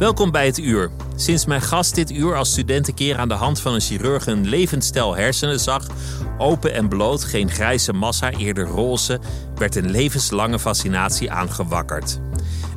Welkom bij het uur. Sinds mijn gast dit uur als student een keer aan de hand van een chirurg een levensstel hersenen zag, open en bloot, geen grijze massa, eerder roze, werd een levenslange fascinatie aangewakkerd.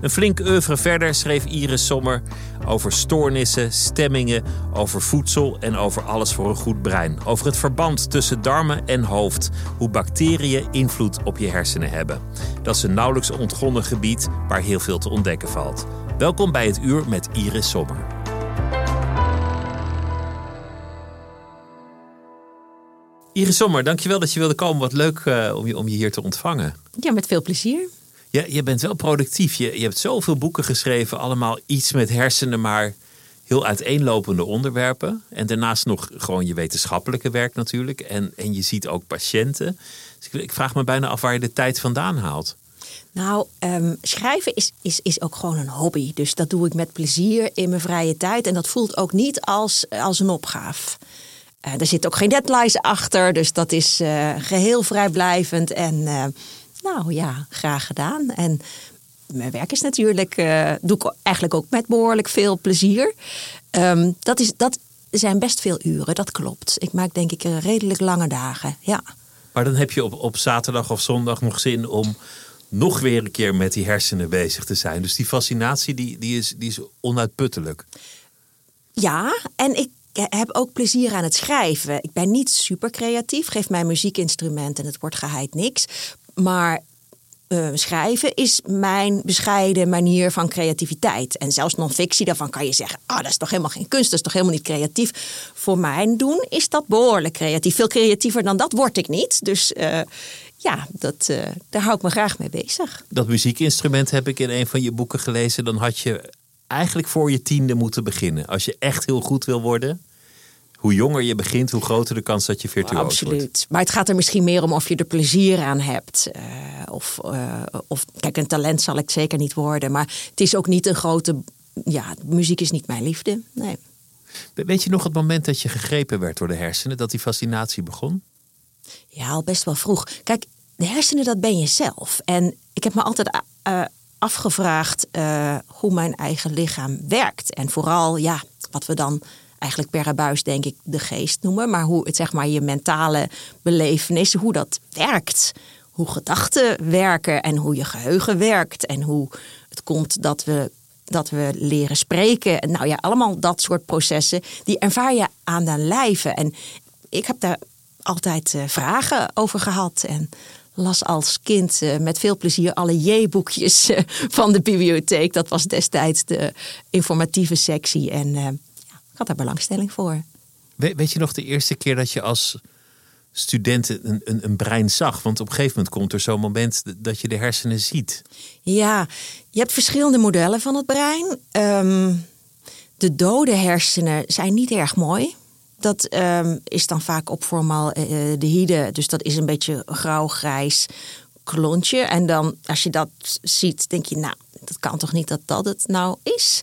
Een flink oeuvre verder schreef Iris Sommer over stoornissen, stemmingen, over voedsel en over alles voor een goed brein. Over het verband tussen darmen en hoofd, hoe bacteriën invloed op je hersenen hebben. Dat is een nauwelijks ontgonnen gebied waar heel veel te ontdekken valt. Welkom bij het uur met Iris Sommer. Iris Sommer, dankjewel dat je wilde komen. Wat leuk uh, om, je, om je hier te ontvangen. Ja, met veel plezier. Ja, je bent wel productief. Je, je hebt zoveel boeken geschreven, allemaal iets met hersenen, maar heel uiteenlopende onderwerpen. En daarnaast nog gewoon je wetenschappelijke werk natuurlijk. En, en je ziet ook patiënten. Dus ik, ik vraag me bijna af waar je de tijd vandaan haalt. Nou, um, schrijven is, is, is ook gewoon een hobby. Dus dat doe ik met plezier in mijn vrije tijd. En dat voelt ook niet als, als een opgave. Uh, er zit ook geen deadlines achter. Dus dat is uh, geheel vrijblijvend. En uh, nou ja, graag gedaan. En mijn werk is natuurlijk, doe ik eigenlijk ook met behoorlijk veel plezier. Um, dat, is, dat zijn best veel uren, dat klopt. Ik maak denk ik redelijk lange dagen, ja. Maar dan heb je op, op zaterdag of zondag nog zin om nog weer een keer met die hersenen bezig te zijn. Dus die fascinatie die, die, is, die is onuitputtelijk. Ja, en ik heb ook plezier aan het schrijven. Ik ben niet super creatief, geef mij muziekinstrument en het wordt geheid niks. Maar uh, schrijven is mijn bescheiden manier van creativiteit. En zelfs non-fictie, daarvan kan je zeggen: ah, dat is toch helemaal geen kunst, dat is toch helemaal niet creatief. Voor mijn doen is dat behoorlijk creatief. Veel creatiever dan dat word ik niet. Dus uh, ja, dat, uh, daar hou ik me graag mee bezig. Dat muziekinstrument heb ik in een van je boeken gelezen. Dan had je eigenlijk voor je tiende moeten beginnen. Als je echt heel goed wil worden. Hoe jonger je begint, hoe groter de kans dat je virtuoos wordt. Absoluut. Maar het gaat er misschien meer om of je er plezier aan hebt. Uh, of, uh, of, kijk, een talent zal ik zeker niet worden. Maar het is ook niet een grote... Ja, muziek is niet mijn liefde. Nee. Weet je nog het moment dat je gegrepen werd door de hersenen? Dat die fascinatie begon? Ja, al best wel vroeg. Kijk, de hersenen, dat ben je zelf. En ik heb me altijd uh, afgevraagd uh, hoe mijn eigen lichaam werkt. En vooral, ja, wat we dan eigenlijk per abuis denk ik de geest noemen. Maar hoe het, zeg maar, je mentale belevenis, hoe dat werkt. Hoe gedachten werken en hoe je geheugen werkt. En hoe het komt dat we dat we leren spreken. Nou ja, allemaal dat soort processen, die ervaar je aan de lijve. En ik heb daar altijd uh, vragen over gehad. En las als kind uh, met veel plezier alle J-boekjes uh, van de bibliotheek. Dat was destijds de informatieve sectie. En ja, ik had daar belangstelling voor. We, weet je nog de eerste keer dat je als student een, een, een, brein zag? Want op een gegeven moment komt er zo'n moment dat je de hersenen ziet. Ja, je hebt verschillende modellen van het brein. Um, de dode hersenen zijn niet erg mooi. Dat um, is dan vaak op formaldehyde. Dus dat is een beetje grauw-grijs klontje. En dan als je dat ziet, denk je, nou, dat kan toch niet dat dat het nou is.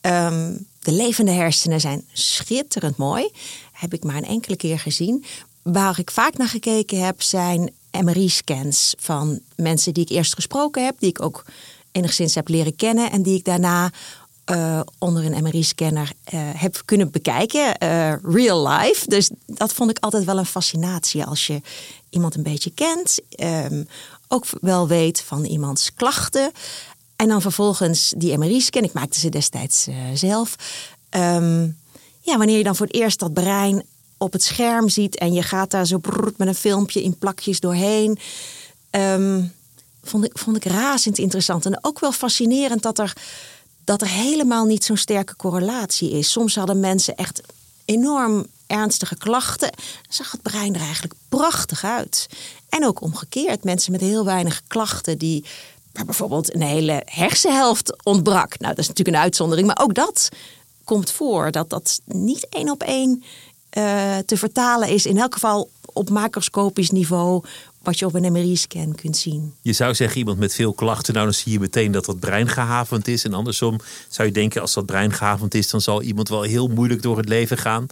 Um, de levende hersenen zijn schitterend mooi. Heb ik maar een enkele keer gezien. Waar ik vaak naar gekeken heb, zijn MRI-scans van mensen die ik eerst gesproken heb, die ik ook enigszins heb leren kennen en die ik daarna uh, onder een MRI-scanner uh, heb kunnen bekijken, uh, real life. Dus dat vond ik altijd wel een fascinatie als je iemand een beetje kent. Um, ook wel weet van iemands klachten. En dan vervolgens die MRI-scan. Ik maakte ze destijds zelf. Um, ja, wanneer je dan voor het eerst dat brein op het scherm ziet en je gaat daar zo met een filmpje in plakjes doorheen. Um, vond, ik, vond ik razend interessant. En ook wel fascinerend dat er, dat er helemaal niet zo'n sterke correlatie is. Soms hadden mensen echt enorm ernstige klachten. Zag het brein er eigenlijk prachtig uit. En ook omgekeerd, mensen met heel weinig klachten die bijvoorbeeld een hele hersenhelft ontbrak. Nou, dat is natuurlijk een uitzondering, maar ook dat komt voor. Dat dat niet één op één uh, te vertalen is. In elk geval op macroscopisch niveau wat je op een MRI-scan kunt zien. Je zou zeggen, iemand met veel klachten, nou dan zie je meteen dat dat brein gehavend is. En andersom zou je denken, als dat brein gehavend is, dan zal iemand wel heel moeilijk door het leven gaan.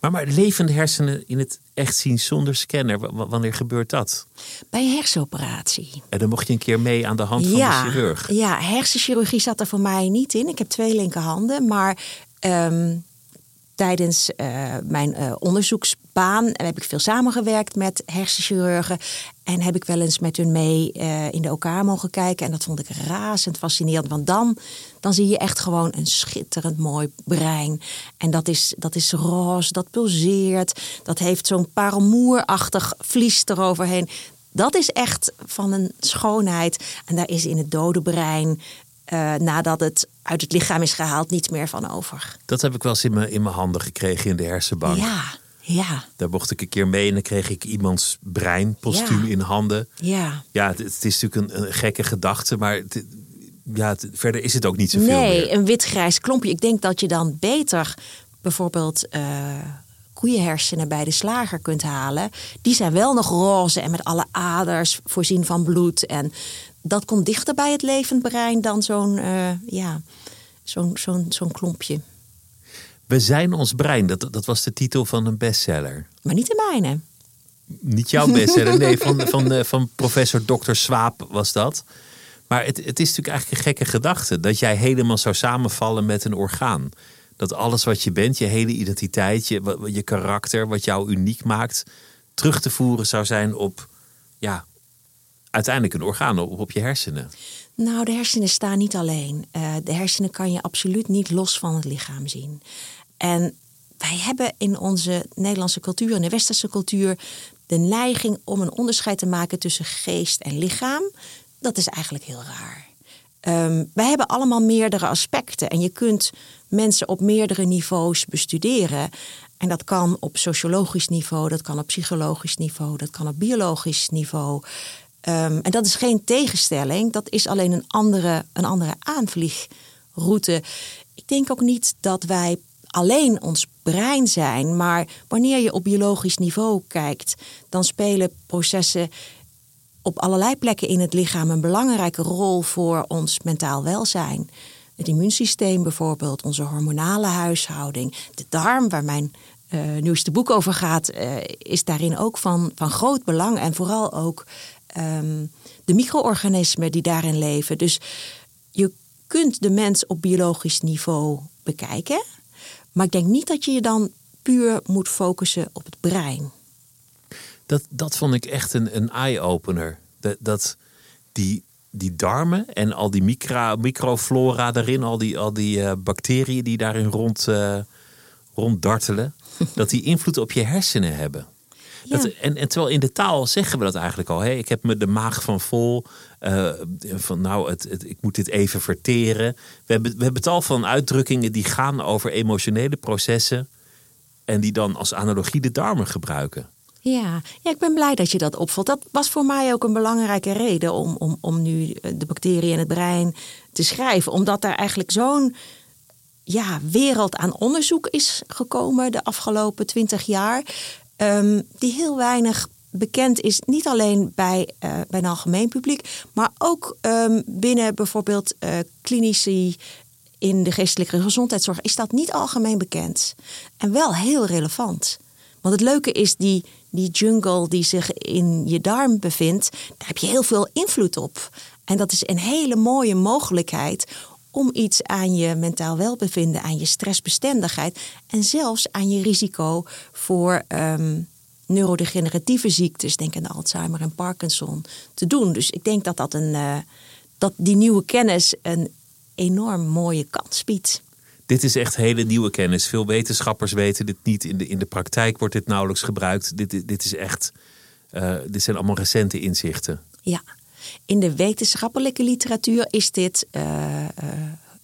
Maar, maar levende hersenen in het echt zien zonder scanner, wanneer gebeurt dat? Bij een hersenoperatie. En dan mocht je een keer mee aan de hand van ja, de chirurg. Ja, hersenchirurgie zat er voor mij niet in. Ik heb twee linkerhanden, maar um, tijdens uh, mijn uh, onderzoeksbaan heb ik veel samengewerkt met hersenchirurgen. En heb ik wel eens met hun mee in de OK mogen kijken. En dat vond ik razend fascinerend. Want dan, dan zie je echt gewoon een schitterend mooi brein. En dat is, dat is roze, dat pulseert. Dat heeft zo'n parelmoerachtig vlies eroverheen. Dat is echt van een schoonheid. En daar is in het dode brein uh, nadat het uit het lichaam is gehaald, niets meer van over. Dat heb ik wel eens in mijn, in mijn handen gekregen in de hersenbank. Ja, ja. Daar mocht ik een keer mee en dan kreeg ik iemands brein, postuum in handen. Ja. Ja, het, het is natuurlijk een, een, gekke gedachte, maar het, ja, het, verder is het ook niet zoveel nee, meer. een wit-grijs klompje. Ik denk dat je dan beter bijvoorbeeld... Uh, koeienhersenen bij de slager kunt halen. Die zijn wel nog roze en met alle aders voorzien van bloed. En dat komt dichter bij het levend brein dan zo'n uh, ja, zo'n zo'n zo'n klompje. We zijn ons brein, dat, dat was de titel van een bestseller. Maar niet de mijne. Niet jouw bestseller, nee, van, van, uh, van professor Dr. Swaap was dat. Maar het, het is natuurlijk eigenlijk een gekke gedachte dat jij helemaal zou samenvallen met een orgaan. Dat alles wat je bent, je hele identiteit, je, je karakter, wat jou uniek maakt, terug te voeren zou zijn op, ja, uiteindelijk een orgaan op, je hersenen. Nou, de hersenen staan niet alleen. Uh, de hersenen kan je absoluut niet los van het lichaam zien. En wij hebben in onze Nederlandse cultuur en de westerse cultuur de neiging om een onderscheid te maken tussen geest en lichaam. Dat is eigenlijk heel raar. Um, wij hebben allemaal meerdere aspecten en je kunt mensen op meerdere niveaus bestuderen. En dat kan op sociologisch niveau, dat kan op psychologisch niveau, dat kan op biologisch niveau. Um, en dat is geen tegenstelling, dat is alleen een andere, een andere aanvliegroute. Ik denk ook niet dat wij alleen ons brein zijn, maar wanneer je op biologisch niveau kijkt, dan spelen processen op allerlei plekken in het lichaam een belangrijke rol voor ons mentaal welzijn. Het immuunsysteem bijvoorbeeld, onze hormonale huishouding, de darm, waar mijn uh, nieuwste boek over gaat, uh, is daarin ook van, van groot belang. En vooral ook um, de micro-organismen die daarin leven. Dus je kunt de mens op biologisch niveau bekijken. Maar ik denk niet dat je je dan puur moet focussen op het brein. Dat, dat vond ik echt een, een eye-opener. Dat, dat die, die darmen en al die micro, microflora daarin, al die, al die uh, bacteriën die daarin rond, uh, ronddartelen, dat die invloed op je hersenen hebben. Dat, en, en terwijl in de taal zeggen we dat eigenlijk al. Hè? Ik heb me de maag van vol. Uh, van nou, het, het, ik moet dit even verteren. We hebben, we hebben tal van uitdrukkingen die gaan over emotionele processen. En die dan als analogie de darmen gebruiken. Ja. ja, ik ben blij dat je dat opvalt. Dat was voor mij ook een belangrijke reden om, om, om nu de bacteriën in het brein te schrijven. Omdat daar eigenlijk zo'n ja, wereld aan onderzoek is gekomen de afgelopen twintig jaar. Um, die heel weinig bekend is, niet alleen bij, uh, bij een algemeen publiek, maar ook um, binnen bijvoorbeeld uh, klinici in de geestelijke gezondheidszorg is dat niet algemeen bekend. En wel heel relevant. Want het leuke is die, die jungle die zich in je darm bevindt, daar heb je heel veel invloed op. En dat is een hele mooie mogelijkheid om iets aan je mentaal welbevinden, aan je stressbestendigheid en zelfs aan je risico voor um, neurodegeneratieve ziektes, denk aan Alzheimer en Parkinson, te doen. Dus ik denk dat, dat, een, uh, dat die nieuwe kennis een enorm mooie kans biedt. Dit is echt hele nieuwe kennis. Veel wetenschappers weten dit niet. In de, in de praktijk wordt dit nauwelijks gebruikt. Dit, dit is echt. Uh, dit zijn allemaal recente inzichten. Ja, in de wetenschappelijke literatuur is dit uh, uh,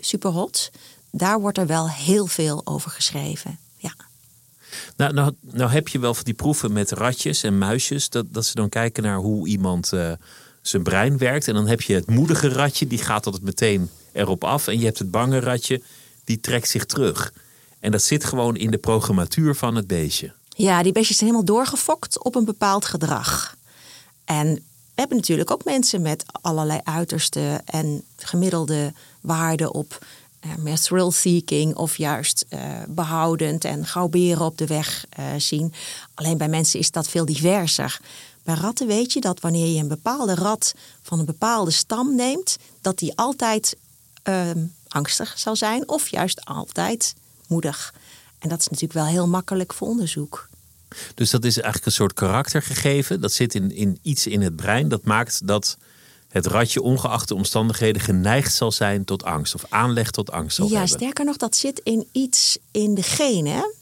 superhot. Daar wordt er wel heel veel over geschreven. Ja. Nou, nou, nou heb je wel van die proeven met ratjes en muisjes. Dat, dat ze dan kijken naar hoe iemand uh, zijn brein werkt. En dan heb je het moedige ratje, die gaat altijd meteen erop af. En je hebt het bange ratje, die trekt zich terug. En dat zit gewoon in de programmatuur van het beestje. Ja, die beestjes zijn helemaal doorgefokt op een bepaald gedrag. En hebben natuurlijk ook mensen met allerlei uiterste en gemiddelde waarden op uh, meer thrill-seeking of juist uh, behoudend en gauw beren op de weg uh, zien. Alleen bij mensen is dat veel diverser. Bij ratten weet je dat wanneer je een bepaalde rat van een bepaalde stam neemt, dat die altijd ehm, angstig zal zijn of juist altijd moedig. En dat is natuurlijk wel heel makkelijk voor onderzoek. Dus dat is eigenlijk een soort karaktergegeven. Dat zit in, in iets in het brein. Dat maakt dat het ratje ongeacht de omstandigheden geneigd zal zijn tot angst. Of aanleg tot angst zal ja, hebben. sterker nog, dat zit in iets in de genen.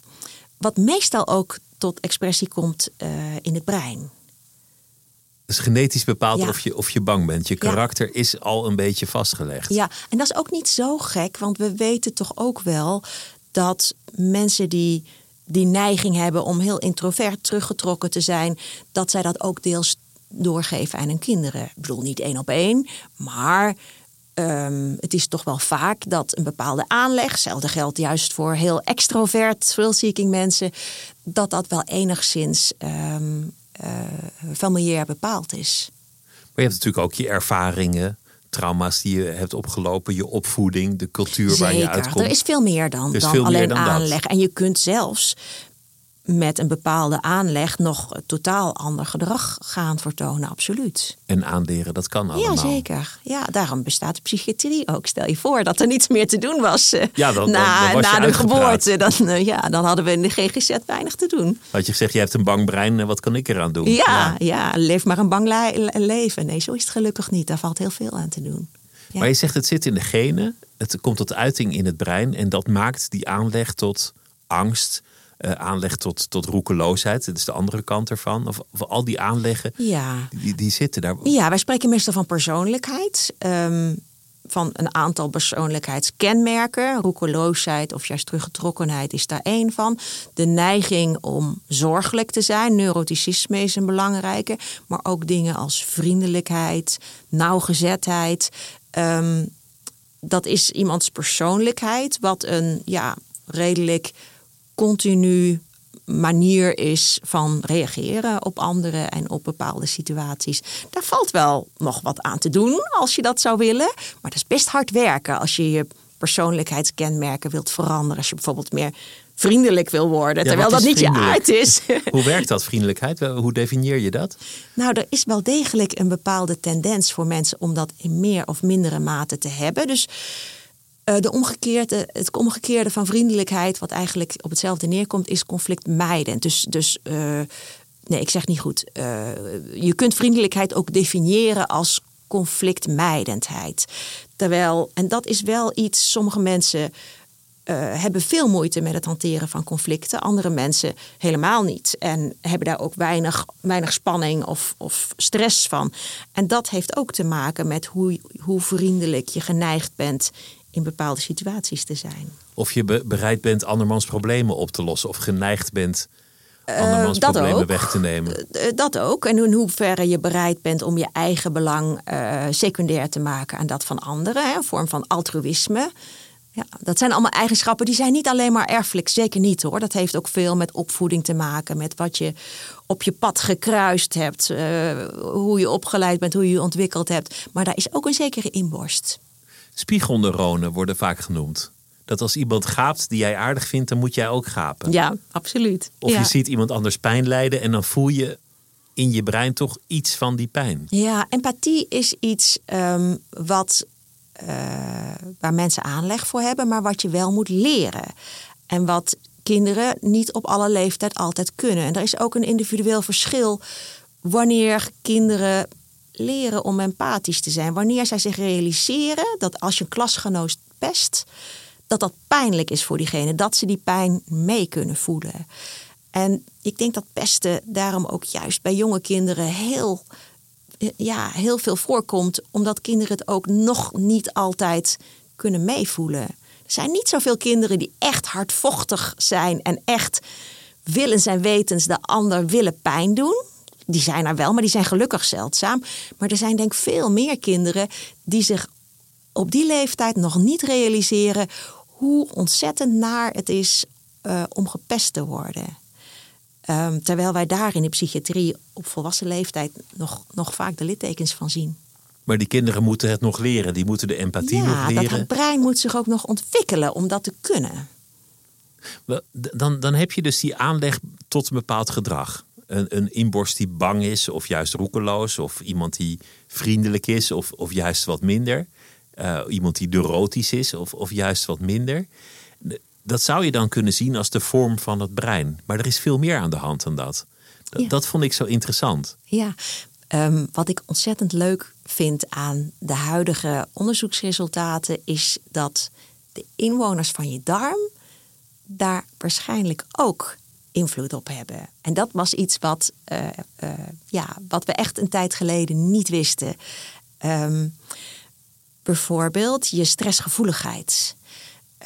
Wat meestal ook tot expressie komt uh, in het brein. Dus genetisch bepaald ja. of, je, of je bang bent. Je karakter ja. is al een beetje vastgelegd. Ja, en dat is ook niet zo gek. Want we weten toch ook wel dat mensen die die neiging hebben om heel introvert teruggetrokken te zijn, dat zij dat ook deels doorgeven aan hun kinderen. Ik bedoel, niet één op één, maar um, het is toch wel vaak dat een bepaalde aanleg, hetzelfde geldt juist voor heel extrovert, thrill-seeking mensen, dat dat wel enigszins um, familiair bepaald is. Maar je hebt natuurlijk ook je ervaringen, trauma's die je hebt opgelopen, je opvoeding, de cultuur Zeker. waar je uitkomt. Er is veel meer dan, dan alleen meer dan aanleg. Dat. En je kunt zelfs met een bepaalde aanleg nog totaal ander gedrag gaan vertonen, absoluut. En aanleren, dat kan allemaal. Ja, zeker. Ja, daarom bestaat de psychiatrie ook. Stel je voor dat er niets meer te doen was uh, ja, dan, na, dan, dan na de geboorte. Dan, uh, ja, dan hadden we in de GGZ weinig te doen. Had je gezegd, je hebt een bang brein, wat kan ik eraan doen? Ja, ja. ja leef maar een bang leven. Nee, zo is het gelukkig niet. Daar valt heel veel aan te doen. Ja. Maar je zegt, het zit in de genen. Het komt tot uiting in het brein. En dat maakt die aanleg tot angst, uh, aanleg tot, tot roekeloosheid. Dat is de andere kant ervan. Of, of al die aanleggen, ja. die, die zitten daar. Ja, wij spreken meestal van persoonlijkheid. Um, van een aantal persoonlijkheidskenmerken. Roekeloosheid of juist teruggetrokkenheid is daar één van. De neiging om zorgelijk te zijn. Neuroticisme is een belangrijke. Maar ook dingen als vriendelijkheid, nauwgezetheid. Um, dat is iemands persoonlijkheid, wat een ja, redelijk continu manier is van reageren op anderen en op bepaalde situaties. Daar valt wel nog wat aan te doen als je dat zou willen. Maar dat is best hard werken als je je persoonlijkheidskenmerken wilt veranderen. Als je bijvoorbeeld meer vriendelijk wil worden, ja, terwijl dat niet je aard is. Hoe werkt dat, vriendelijkheid? Hoe definieer je dat? Nou, er is wel degelijk een bepaalde tendens voor mensen om dat in meer of mindere mate te hebben. Dus de omgekeerde, het omgekeerde van vriendelijkheid, wat eigenlijk op hetzelfde neerkomt, is conflictmijdend. Dus, dus uh, nee, ik zeg niet goed. Uh, je kunt vriendelijkheid ook definiëren als conflictmijdendheid. Terwijl, en dat is wel iets, sommige mensen hebben veel moeite met het hanteren van conflicten. Andere mensen helemaal niet. En hebben daar ook weinig, weinig spanning of, of stress van. En dat heeft ook te maken met hoe, hoe vriendelijk je geneigd bent in bepaalde situaties te zijn. Of je be bereid bent andermans problemen op te lossen of geneigd bent andermans uh, problemen ook. weg te nemen. Uh, dat ook. En in hoeverre je bereid bent om je eigen belang uh, secundair te maken aan dat van anderen. Hè, een vorm van altruïsme. Ja, dat zijn allemaal eigenschappen die zijn niet alleen maar erfelijk. Zeker niet hoor. Dat heeft ook veel met opvoeding te maken. Met wat je op je pad gekruist hebt. hoe je opgeleid bent, hoe je je ontwikkeld hebt. Maar daar is ook een zekere inborst. Spiegelneuronen worden vaak genoemd. Dat als iemand gaapt die jij aardig vindt, dan moet jij ook gapen. Ja, absoluut. Of ja. je ziet iemand anders pijn lijden en dan voel je in je brein toch iets van die pijn. Ja, empathie is iets um, wat, uh, waar mensen aanleg voor hebben, maar wat je wel moet leren. En wat kinderen niet op alle leeftijd altijd kunnen. En er is ook een individueel verschil wanneer kinderen leren om empathisch te zijn. Wanneer zij zich realiseren dat als je een klasgenoot pest, dat dat pijnlijk is voor diegene. Dat ze die pijn mee kunnen voelen. En ik denk dat pesten daarom ook juist bij jonge kinderen heel, ja, heel veel voorkomt. Omdat kinderen het ook nog niet altijd kunnen meevoelen. Er zijn niet zoveel kinderen die echt hardvochtig zijn en echt willen zijn wetens de ander willen pijn doen. Die zijn er wel, maar die zijn gelukkig zeldzaam. Maar er zijn denk ik veel meer kinderen die zich op die leeftijd nog niet realiseren hoe ontzettend naar het is uh, om gepest te worden. Um, terwijl wij daar in de psychiatrie op volwassen leeftijd nog, nog vaak de littekens van zien. Maar die kinderen moeten het nog leren. Die moeten de empathie ja, nog leren. Dat het brein moet zich ook nog ontwikkelen om dat te kunnen. Dan, dan heb je dus die aanleg tot een bepaald gedrag. Een, een inborst die bang is, of juist roekeloos, of iemand die vriendelijk is, of, of juist wat minder. Uh, iemand die neurotisch is, of, of juist wat minder. Dat zou je dan kunnen zien als de vorm van het brein. Maar er is veel meer aan de hand dan dat. Dat, ja. dat vond ik zo interessant. Ja, um, wat ik ontzettend leuk vind aan de huidige onderzoeksresultaten is dat de inwoners van je darm daar waarschijnlijk ook invloed op hebben. En dat was iets wat, uh, uh, ja, wat we echt een tijd geleden niet wisten. Um, bijvoorbeeld je stressgevoeligheid.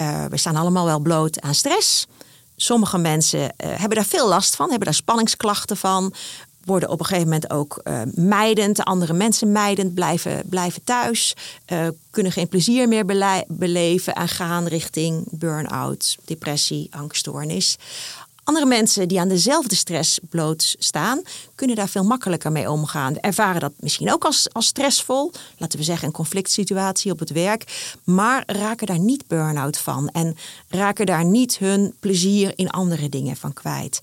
Uh, we staan allemaal wel bloot aan stress. Sommige mensen hebben daar veel last van, hebben daar spanningsklachten van worden op een gegeven moment ook mijdend, andere mensen mijdend, blijven, blijven thuis, kunnen geen plezier meer beleven en gaan richting burn-out, depressie, angststoornis. Andere mensen die aan dezelfde stress blootstaan, kunnen daar veel makkelijker mee omgaan. Ervaren dat misschien ook als, als stressvol, laten we zeggen een conflict situatie op het werk, maar raken daar niet burn-out van en raken daar niet hun plezier in andere dingen van kwijt.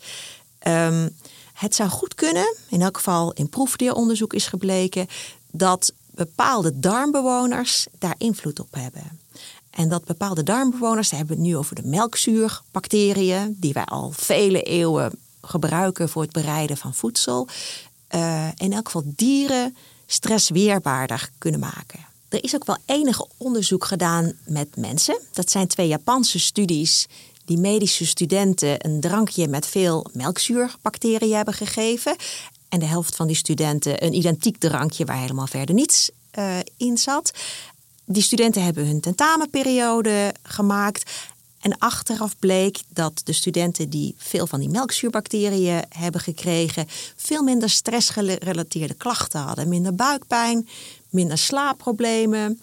Um, het zou goed kunnen, in elk geval in proefdieronderzoek is gebleken, dat bepaalde darmbewoners daar invloed op hebben. En dat bepaalde darmbewoners, daar hebben het nu over de melkzuurbacteriën, die wij al vele eeuwen gebruiken voor het bereiden van voedsel, uh, in elk geval dieren stressweerbaarder kunnen maken. Er is ook wel enig onderzoek gedaan met mensen. Dat zijn twee Japanse studies die medische studenten een drankje met veel melkzuurbacteriën hebben gegeven. En de helft van die studenten een identiek drankje waar helemaal verder niets uh, in zat. Die studenten hebben hun tentamenperiode gemaakt. En achteraf bleek dat de studenten die veel van die melkzuurbacteriën hebben gekregen, veel minder stressgerelateerde klachten hadden. Minder buikpijn, minder slaapproblemen.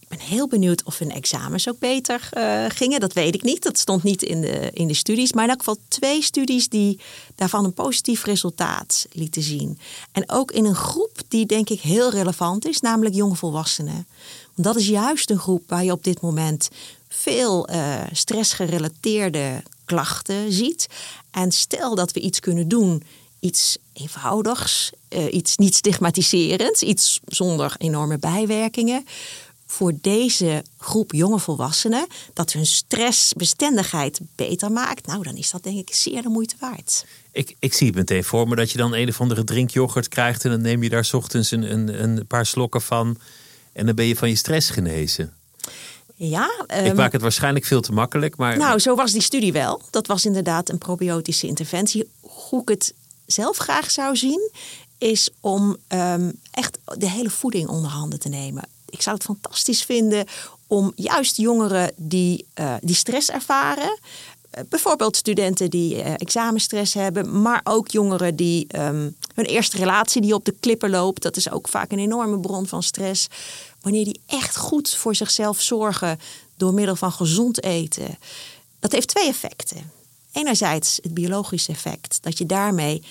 Ik ben heel benieuwd of hun examens ook beter uh, gingen. Dat weet ik niet. Dat stond niet in de, in de studies. Maar in elk geval twee studies die daarvan een positief resultaat lieten zien. En ook in een groep die denk ik heel relevant is, namelijk jongvolwassenen. Want dat is juist een groep waar je op dit moment veel uh, stressgerelateerde klachten ziet. En stel dat we iets kunnen doen iets eenvoudigs, uh, iets niet stigmatiserends, iets zonder enorme bijwerkingen voor deze groep jonge volwassenen dat hun stressbestendigheid beter maakt, nou dan is dat denk ik zeer de moeite waard. Ik, ik zie het meteen voor me dat je dan een of andere drinkyoghurt krijgt en dan neem je daar ochtends een, een, een paar slokken van en dan ben je van je stress genezen. Ja, um, ik maak het waarschijnlijk veel te makkelijk. Maar... Nou, zo was die studie wel. Dat was inderdaad een probiotische interventie. Hoe ik het zelf graag zou zien, is om um, echt de hele voeding onder handen te nemen ik zou het fantastisch vinden om juist jongeren die, uh, die stress ervaren. Uh, bijvoorbeeld studenten die uh, examenstress hebben, maar ook jongeren die um, hun eerste relatie die op de klippen loopt. Dat is ook vaak een enorme bron van stress. Wanneer die echt goed voor zichzelf zorgen door middel van gezond eten. Dat heeft twee effecten. Enerzijds het biologische effect, dat je daarmee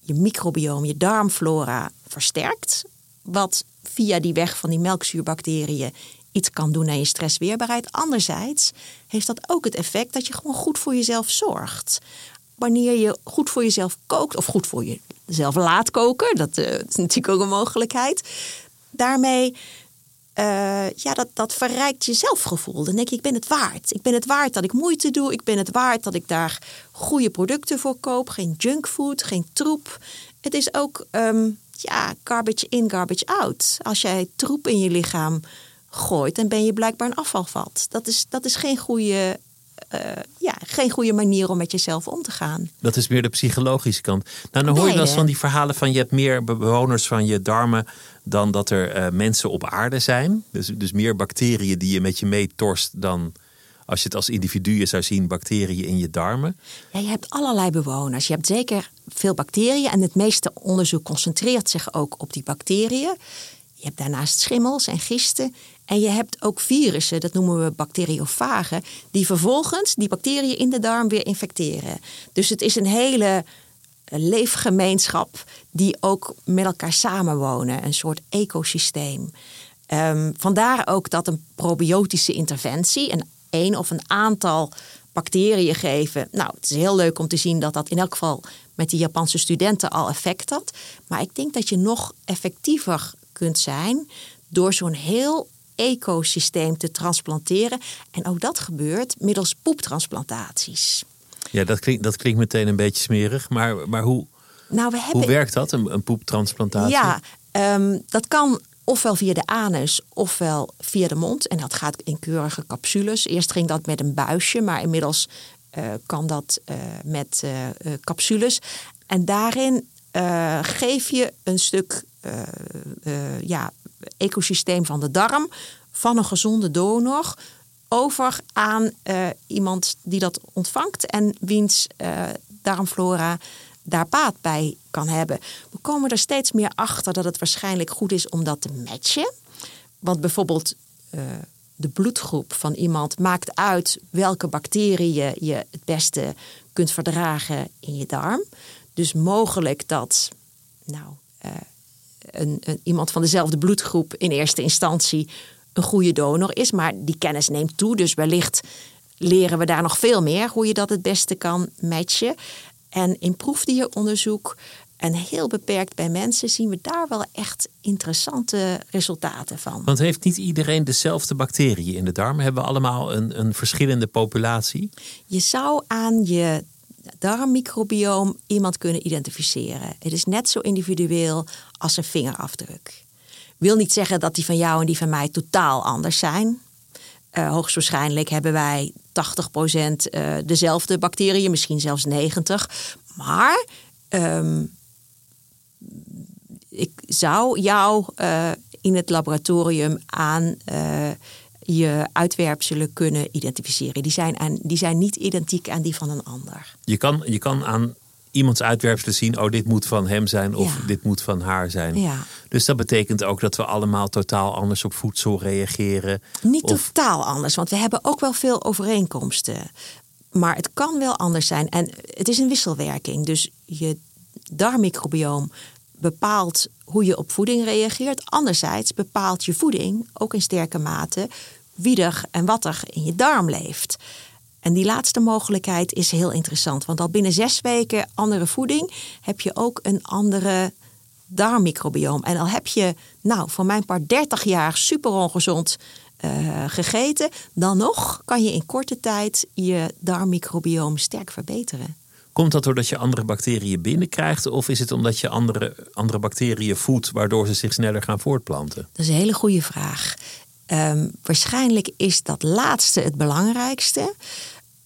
je microbiome, je darmflora versterkt. Wat via die weg van die melkzuurbacteriën iets kan doen aan je stressweerbaarheid. Anderzijds heeft dat ook het effect dat je gewoon goed voor jezelf zorgt. Wanneer je goed voor jezelf kookt of goed voor jezelf laat koken, dat uh, is natuurlijk ook een mogelijkheid. Daarmee eh, ja, dat, dat verrijkt je zelfgevoel. Dan denk je, ik ben het waard. Ik ben het waard dat ik moeite doe. Ik ben het waard dat ik daar goede producten voor koop. Geen junkfood, geen troep. Het is ook um, ja, garbage in, garbage out. Als jij troep in je lichaam gooit, dan ben je blijkbaar een afvalvat. Dat is, dat is geen goede uh, ja, geen goede manier om met jezelf om te gaan. Dat is meer de psychologische kant. Nou, dan hoor je wel eens van die verhalen van je hebt meer bewoners van je darmen dan dat er uh, mensen op aarde zijn. Dus, dus meer bacteriën die je met je meetorst dan als je het als individu zou zien, bacteriën in je darmen? Ja, je hebt allerlei bewoners. Je hebt zeker veel bacteriën en het meeste onderzoek concentreert zich ook op die bacteriën. Je hebt daarnaast schimmels en gisten. En je hebt ook virussen, dat noemen we bacteriofagen, die vervolgens die bacteriën in de darm weer infecteren. Dus het is een hele leefgemeenschap die ook met elkaar samenwonen, een soort ecosysteem. Um, vandaar ook dat een probiotische interventie, een een of een aantal bacteriën geven. Nou, het is heel leuk om te zien dat dat in elk geval met die Japanse studenten al effect had. Maar ik denk dat je nog effectiever kunt zijn door zo'n heel ecosysteem te transplanteren. En ook dat gebeurt middels poeptransplantaties. Ja, dat klinkt, dat klinkt meteen een beetje smerig. Maar, maar hoe, nou, we hebben... hoe werkt dat, een, een poeptransplantatie? Ja, ehm, dat kan ofwel via de anus ofwel via de mond. En dat gaat in keurige capsules. Eerst ging dat met een buisje, maar inmiddels uh, kan dat uh, met uh, capsules. En daarin geef je een stuk ja, ecosysteem van de darm van een gezonde donor over aan iemand die dat ontvangt en wiens darmflora daar baat bij kan hebben. We komen er steeds meer achter dat het waarschijnlijk goed is om dat te matchen. Want bijvoorbeeld uh, de bloedgroep van iemand maakt uit welke bacteriën je het beste kunt verdragen in je darm. Dus mogelijk dat nou, een, een, iemand van dezelfde bloedgroep in eerste instantie een goede donor is. Maar die kennis neemt toe. Dus wellicht leren we daar nog veel meer hoe je dat het beste kan matchen. En in proefdieronderzoek en heel beperkt bij mensen zien we daar wel echt interessante resultaten van. Want heeft niet iedereen dezelfde bacteriën in de darm? Hebben we allemaal een, een verschillende populatie? Je zou aan je darmmicrobioom iemand kunnen identificeren. Het is net zo individueel als een vingerafdruk. Wil niet zeggen dat die van jou en die van mij totaal anders zijn. Uh, hoogstwaarschijnlijk hebben wij 80% uh, eh, dezelfde bacteriën, misschien zelfs 90%. Maar um, ik zou jou uh, in het laboratorium aan je uitwerpselen kunnen identificeren. Die zijn, aan, die zijn niet identiek aan die van een ander. Je kan, je kan aan iemands uitwerpselen zien, oh dit moet van hem zijn of dit moet van haar zijn. Ja. Dus dat betekent ook dat we allemaal totaal anders op voedsel reageren. Niet totaal anders, want we hebben ook wel veel overeenkomsten. Maar het kan wel anders zijn en het is een wisselwerking. Dus je darmmicrobioom bepaalt hoe je op voeding reageert. Anderzijds bepaalt je voeding ook in sterke mate wie er en wat er in je darm leeft. En die laatste mogelijkheid is heel interessant. Want al binnen zes weken andere voeding heb je ook een andere darmmicrobioom. En al heb je, nou, voor mijn part 30 jaar super ongezond uh, gegeten, dan nog kan je in korte tijd je darmmicrobioom sterk verbeteren. Komt dat doordat je andere bacteriën binnenkrijgt? Of is het omdat je andere, andere bacteriën voedt, waardoor ze zich sneller gaan voortplanten? Dat is een hele goede vraag. Um, waarschijnlijk is dat laatste het belangrijkste.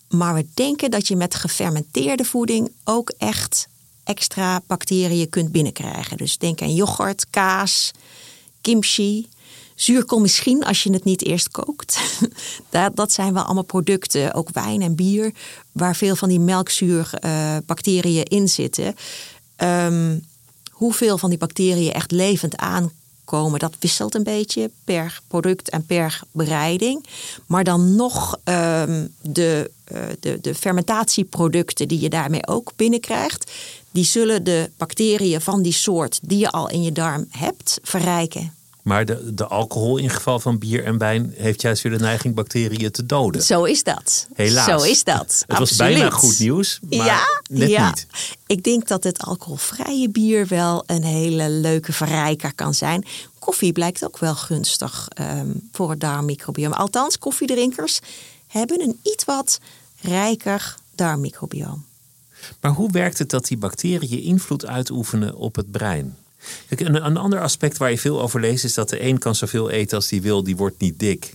Maar we denken dat je met gefermenteerde voeding ook echt extra bacteriën kunt binnenkrijgen. Dus denk aan yoghurt, kaas, kimchi. Zuurkool misschien als je het niet eerst kookt. dat zijn wel allemaal producten, ook wijn en bier, waar veel van die melkzuurbacteriën uh, in zitten. Um, hoeveel van die bacteriën echt levend aan komen. Dat wisselt een beetje per product en per bereiding. Maar dan nog um, de, uh, de, de fermentatieproducten die je daarmee ook binnenkrijgt, die zullen de bacteriën van die soort die je al in je darm hebt verrijken. Maar de, de alcohol in geval van bier en wijn heeft juist weer de neiging bacteriën te doden. Zo is dat. Helaas. Zo is dat. Het was bijna goed nieuws, maar ja, net ja. niet. Ik denk dat het alcoholvrije bier wel een hele leuke verrijker kan zijn. Koffie blijkt ook wel gunstig ehm, voor het darmmicrobioom. Althans, koffiedrinkers hebben een iets wat rijker darmmicrobioom. Maar hoe werkt het dat die bacteriën invloed uitoefenen op het brein? Kijk, een, een ander aspect waar je veel over leest is dat de een kan zoveel eten als die wil, die wordt niet dik.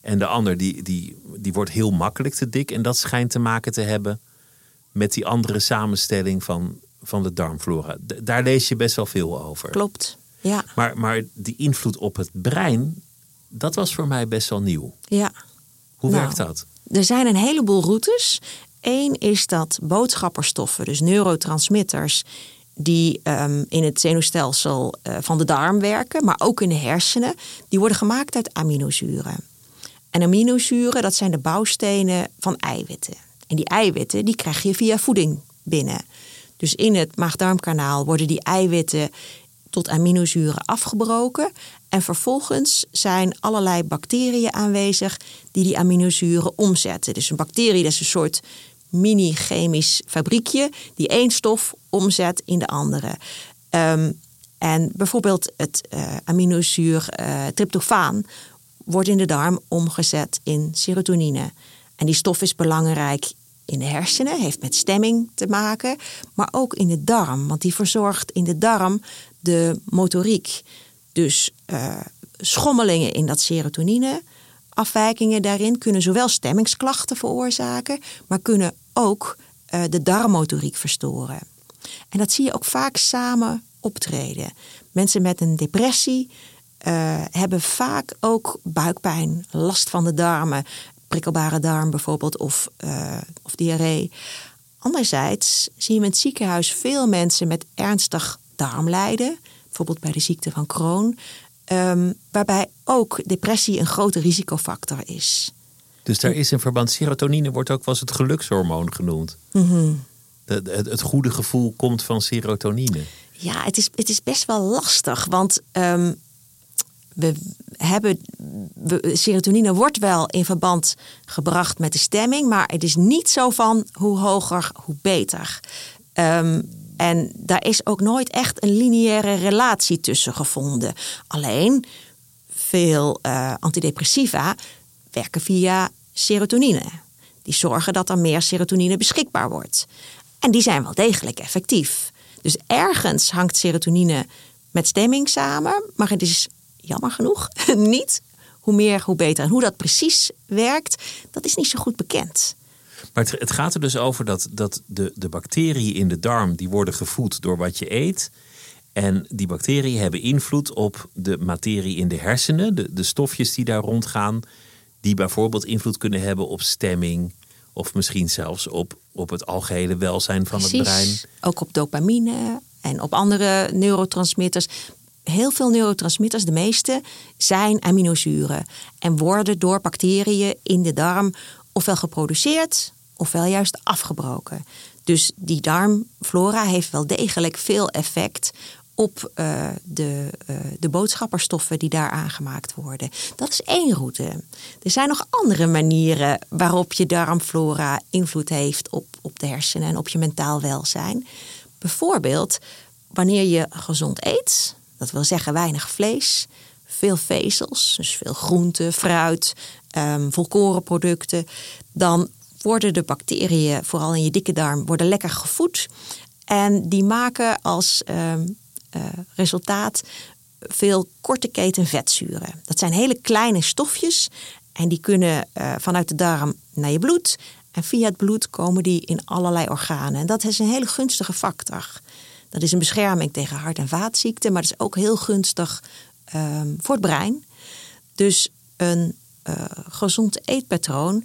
En de ander die, die, die wordt heel makkelijk te dik. En dat schijnt te maken te hebben met die andere samenstelling van, van de darmflora. D- daar lees je best wel veel over. Klopt. Ja, Maar, maar die invloed op het brein, dat was voor mij best wel nieuw. ja. Hoe Nou, werkt dat? Er zijn een heleboel routes. Eén is dat boodschapperstoffen, dus neurotransmitters, die ehm, in het zenuwstelsel eh, van de darm werken, maar ook in de hersenen, die worden gemaakt uit aminozuren. En aminozuren, dat zijn de bouwstenen van eiwitten. En die eiwitten, die krijg je via voeding binnen. Dus in het maag-darmkanaal worden die eiwitten tot aminozuren afgebroken. En vervolgens zijn allerlei bacteriën aanwezig die die aminozuren omzetten. Dus een bacterie dat is een soort mini-chemisch fabriekje die één stof omzet in de andere. Ehm, en bijvoorbeeld het eh, aminozuur eh, tryptofaan wordt in de darm omgezet in serotonine. En die stof is belangrijk in de hersenen, heeft met stemming te maken, maar ook in de darm, want die verzorgt in de darm de motoriek. Dus eh, schommelingen in dat serotonine, afwijkingen daarin kunnen zowel stemmingsklachten veroorzaken, maar kunnen ook eh, de darmmotoriek verstoren. En dat zie je ook vaak samen optreden. Mensen met een depressie eh, hebben vaak ook buikpijn, last van de darmen, prikkelbare darm bijvoorbeeld, of, eh, of diarree. Anderzijds zie je in het ziekenhuis veel mensen met ernstig darmlijden, bijvoorbeeld bij de ziekte van Crohn, ehm, waarbij ook depressie een grote risicofactor is. Dus daar is een verband. Serotonine wordt ook wel eens het gelukshormoon genoemd. Mhm. De- de- het, goede gevoel komt van serotonine. Ja, het is, het is best wel lastig, want ehm, we hebben, we- serotonine wordt wel in verband gebracht met de stemming, maar het is niet zo van hoe hoger, hoe beter. Ehm, en daar is ook nooit echt een lineaire relatie tussen gevonden. Alleen veel eh, antidepressiva werken via serotonine. Die zorgen dat er meer serotonine beschikbaar wordt. En die zijn wel degelijk effectief. Dus ergens hangt serotonine met stemming samen, maar het is jammer genoeg niet hoe meer, hoe beter. En hoe dat precies werkt, dat is niet zo goed bekend. Maar het, het gaat er dus over dat, dat de, de bacteriën in de darm... die worden gevoed door wat je eet. En die bacteriën hebben invloed op de materie in de hersenen. De, de stofjes die daar rondgaan. Die bijvoorbeeld invloed kunnen hebben op stemming... of misschien zelfs op, op het algehele welzijn van het brein. Ook op dopamine en op andere neurotransmitters. Heel veel neurotransmitters, de meeste, zijn aminozuren. En worden door bacteriën in de darm ofwel geproduceerd ofwel juist afgebroken. Dus die darmflora heeft wel degelijk veel effect op eh, de, eh, de boodschapperstoffen die daar aangemaakt worden. Dat is één route. Er zijn nog andere manieren waarop je darmflora invloed heeft op, op de hersenen en op je mentaal welzijn. Bijvoorbeeld wanneer je gezond eet, dat wil zeggen weinig vlees, veel vezels, dus veel groente, fruit, ehm, volkorenproducten, dan worden de bacteriën, vooral in je dikke darm, worden lekker gevoed. En die maken als ehm, eh, resultaat veel korte keten vetzuren. Dat zijn hele kleine stofjes en die kunnen eh, vanuit de darm naar je bloed. En via het bloed komen die in allerlei organen. En dat is een hele gunstige factor. Dat is een bescherming tegen hart- en vaatziekten, maar dat is ook heel gunstig ehm, voor het brein. Dus een eh, gezond eetpatroon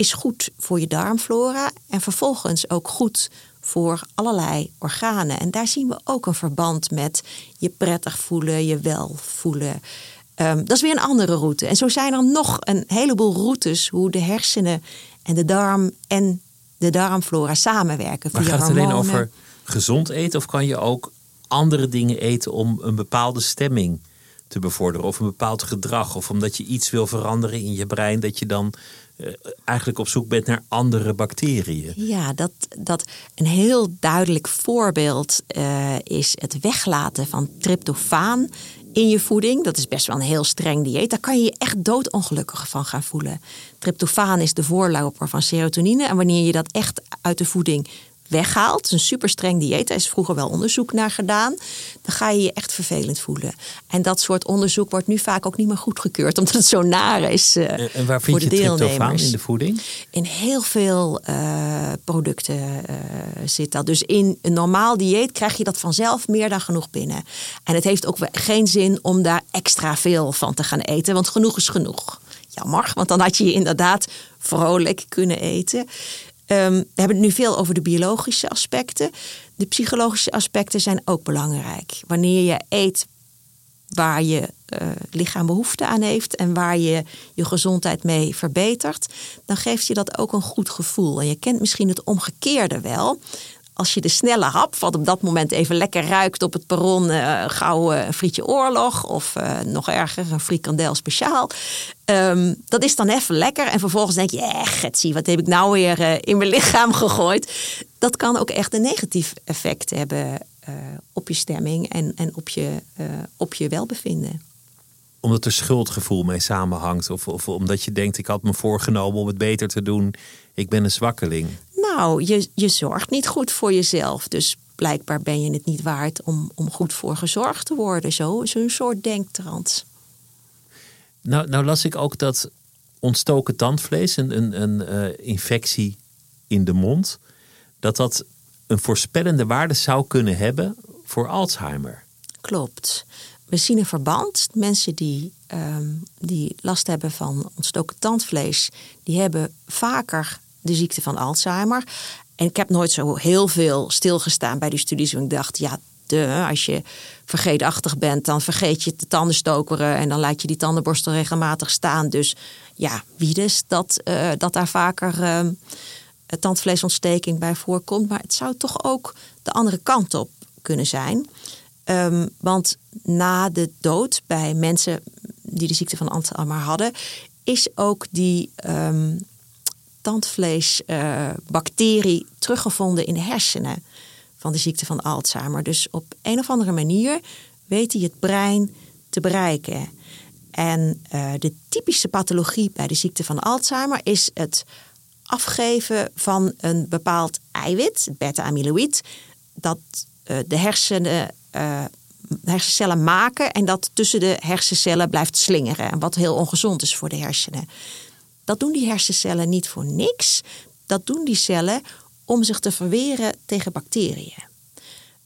is goed voor je darmflora en vervolgens ook goed voor allerlei organen. En daar zien we ook een verband met je prettig voelen, je wel voelen. Ehm, dat is weer een andere route. En zo zijn er nog een heleboel routes hoe de hersenen en de darm en de darmflora samenwerken. Maar via gaat het alleen over gezond eten of kan je ook andere dingen eten om een bepaalde stemming te bevorderen. Of een bepaald gedrag. Of omdat je iets wil veranderen in je brein. Dat je dan eigenlijk op zoek bent naar andere bacteriën. Ja, dat, dat een heel duidelijk voorbeeld uh, is het weglaten van tryptofaan in je voeding. Dat is best wel een heel streng dieet. Daar kan je je echt doodongelukkig van gaan voelen. Tryptofaan is de voorloper van serotonine. En wanneer je dat echt uit de voeding weghaalt, een super streng dieet, daar is vroeger wel onderzoek naar gedaan, dan ga je je echt vervelend voelen. En dat soort onderzoek wordt nu vaak ook niet meer goedgekeurd, omdat het zo naar is. Uh, en waar vind je tryptofaan in de voeding? In heel veel uh, producten uh, zit dat. Dus in een normaal dieet krijg je dat vanzelf meer dan genoeg binnen. En het heeft ook geen zin om daar extra veel van te gaan eten, want genoeg is genoeg. Jammer, want dan had je je inderdaad vrolijk kunnen eten. Um, we hebben het nu veel over de biologische aspecten. De psychologische aspecten zijn ook belangrijk. Wanneer je eet waar je uh, lichaam behoefte aan heeft en waar je je gezondheid mee verbetert, dan geeft je dat ook een goed gevoel. En je kent misschien het omgekeerde wel als je de snelle hap, wat op dat moment even lekker ruikt op het perron, uh, gauw uh, een frietje oorlog of uh, nog erger, een frikandel speciaal. Um, dat is dan even lekker en vervolgens denk je, getsie, wat heb ik nou weer in mijn lichaam gegooid? Dat kan ook echt een negatief effect hebben op je stemming en, en op, je, op je welbevinden omdat er schuldgevoel mee samenhangt? Of, of omdat je denkt, ik had me voorgenomen om het beter te doen. Ik ben een zwakkeling. Nou, je, je zorgt niet goed voor jezelf. Dus blijkbaar ben je het niet waard om, om goed voor gezorgd te worden. Zo, zo'n soort denktrans. Nou, nou las ik ook dat ontstoken tandvlees, een, een, een uh, infectie in de mond, dat dat een voorspellende waarde zou kunnen hebben voor Alzheimer. Klopt. We zien een verband. Mensen die, um, die last hebben van ontstoken tandvlees, die hebben vaker de ziekte van Alzheimer. En ik heb nooit zo heel veel stilgestaan bij die studies. Want ik dacht, ja, de, als je vergeetachtig bent, dan vergeet je de tanden stokeren en dan laat je die tandenborstel regelmatig staan. Dus ja, wie dus dat, uh, dat daar vaker uh, tandvleesontsteking bij voorkomt. Maar het zou toch ook de andere kant op kunnen zijn. Um, want na de dood bij mensen die de ziekte van Alzheimer hadden, is ook die um, tandvleesbacterie uh, teruggevonden in de hersenen van de ziekte van Alzheimer. Dus op een of andere manier weet hij het brein te bereiken. En uh, de typische pathologie bij de ziekte van Alzheimer is het afgeven van een bepaald eiwit, beta-amyloïd, dat uh, de hersenen uh, hersencellen maken en dat tussen de hersencellen blijft slingeren. En wat heel ongezond is voor de hersenen. Dat doen die hersencellen niet voor niks. Dat doen die cellen om zich te verweren tegen bacteriën.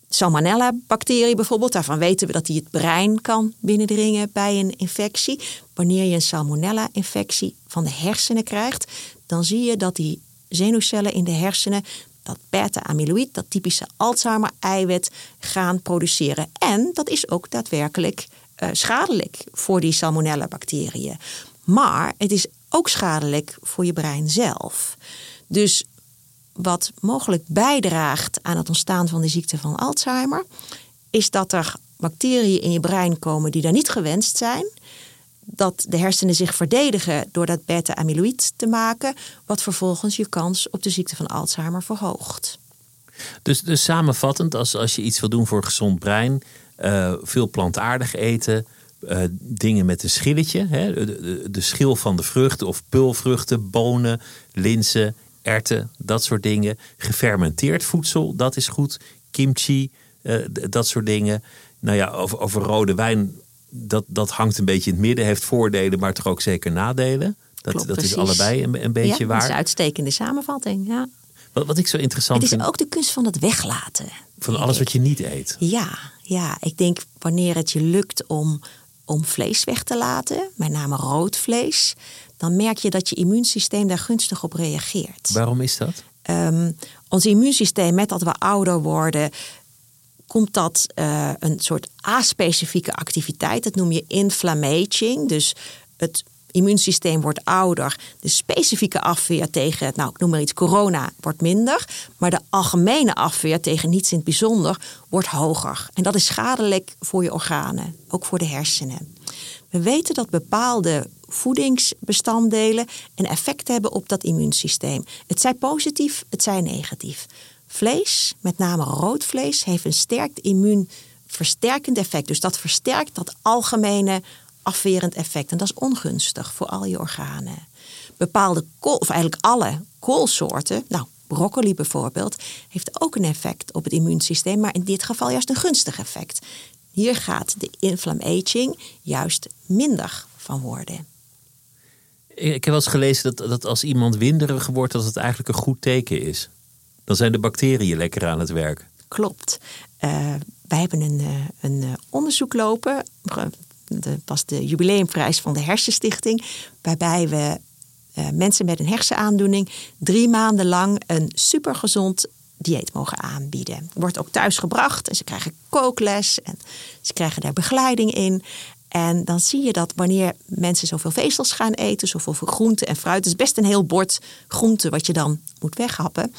Salmonella-bacterie bijvoorbeeld, daarvan weten we dat die het brein kan binnendringen bij een infectie. Wanneer je een salmonella-infectie van de hersenen krijgt, dan zie je dat die zenuwcellen in de hersenen dat beta-amyloïd, dat typische Alzheimer-eiwit, gaan produceren. En dat is ook daadwerkelijk uh, schadelijk voor die salmonella-bacteriën. Maar het is ook schadelijk voor je brein zelf. Dus wat mogelijk bijdraagt aan het ontstaan van de ziekte van Alzheimer, is dat er bacteriën in je brein komen die daar niet gewenst zijn. Dat de hersenen zich verdedigen door dat beta-amyloïd te maken, wat vervolgens je kans op de ziekte van Alzheimer verhoogt. Dus, dus samenvattend, als, als je iets wil doen voor een gezond brein, uh, veel plantaardig eten, uh, dingen met een schilletje. Hè? De, de, de, schil van de vruchten of pulvruchten, bonen, linzen, erten, dat soort dingen. Gefermenteerd voedsel, dat is goed. Kimchi, uh, dat soort dingen. Nou ja, over, over rode wijn, dat, dat hangt een beetje in het midden. Heeft voordelen, maar toch ook zeker nadelen. Dat, Klopt, dat is allebei een, een beetje ja, waar. Dat is een uitstekende samenvatting, ja. Wat, wat ik zo interessant vind. vind. Het is ook de kunst van het weglaten. Van alles wat je niet eet. Ja, ja, ik denk wanneer het je lukt om om vlees weg te laten, met name rood vlees, dan merk je dat je immuunsysteem daar gunstig op reageert. Waarom is dat? Um, ons immuunsysteem, met dat we ouder worden, komt dat uh, een soort aspecifieke activiteit. Dat noem je inflammaging. Dus het immuunsysteem wordt ouder. De specifieke afweer tegen, nou ik noem maar iets, corona wordt minder. Maar de algemene afweer tegen niets in het bijzonder wordt hoger. En dat is schadelijk voor je organen, ook voor de hersenen. We weten dat bepaalde voedingsbestanddelen een effect hebben op dat immuunsysteem. Het zij positief, het zij negatief. Vlees, met name rood vlees, heeft een sterk immuunversterkend effect. Dus dat versterkt dat algemene afwerend effect. En dat is ongunstig voor al je organen. Bepaalde kool, of eigenlijk alle koolsoorten, nou broccoli bijvoorbeeld, heeft ook een effect op het immuunsysteem, maar in dit geval juist een gunstig effect. Hier gaat de inflammaging juist minder van worden. Ik heb wel eens gelezen dat, dat als iemand winderig wordt, dat het eigenlijk een goed teken is. Dan zijn de bacteriën lekker aan het werk. Klopt. Uh, wij hebben een, eh, een eh, onderzoek lopen. Dat was de jubileumprijs van de Hersenstichting. Waarbij we mensen met een hersenaandoening drie maanden lang een supergezond dieet mogen aanbieden. Wordt ook thuis gebracht en ze krijgen kookles en ze krijgen daar begeleiding in. En dan zie je dat wanneer mensen zoveel vezels gaan eten, zoveel groente en fruit, het is best een heel bord groente wat je dan moet weghappen,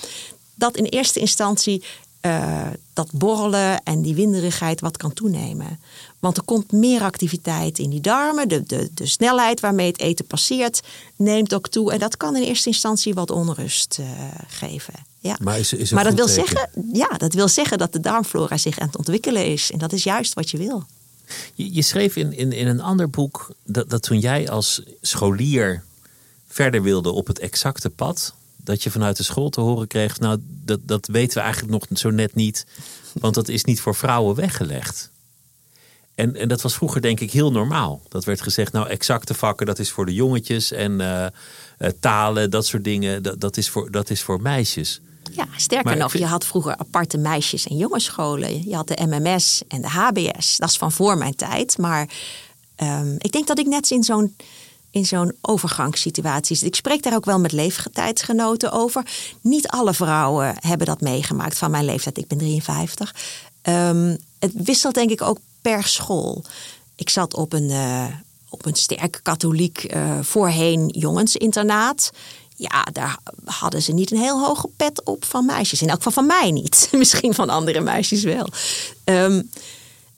dat in eerste instantie uh, dat borrelen en die winderigheid wat kan toenemen. Want er komt meer activiteit in die darmen. De, de, de snelheid waarmee het eten passeert neemt ook toe. En dat kan in eerste instantie wat onrust uh, geven. Ja. Maar, is, is maar dat, wil zeggen, ja, dat wil zeggen dat de darmflora zich aan het ontwikkelen is. En dat is juist wat je wil. Je, je schreef in, in, in een ander boek dat, dat toen jij als scholier verder wilde op het exacte pad, dat je vanuit de school te horen kreeg, nou, dat, dat weten we eigenlijk nog zo net niet, want dat is niet voor vrouwen weggelegd. En, en dat was vroeger denk ik heel normaal. Dat werd gezegd, nou exacte vakken, dat is voor de jongetjes en uh, talen, dat soort dingen, dat, dat, is, voor, dat is voor meisjes. Ja, sterker nog, je had vroeger aparte meisjes- en jongensscholen. Je had de MMS en de HBS. Dat is van voor mijn tijd. Maar um, ik denk dat ik net in zo'n in zo'n overgangssituatie. Ik spreek daar ook wel met leeftijdsgenoten over. Niet alle vrouwen hebben dat meegemaakt van mijn leeftijd. Ik ben 53. Um, het wisselt denk ik ook per school. Ik zat op een, uh, op een sterk katholiek uh, voorheen jongensinternaat ja, daar hadden ze niet een heel hoge pet op van meisjes. In elk geval van mij niet. Misschien van andere meisjes wel. Um,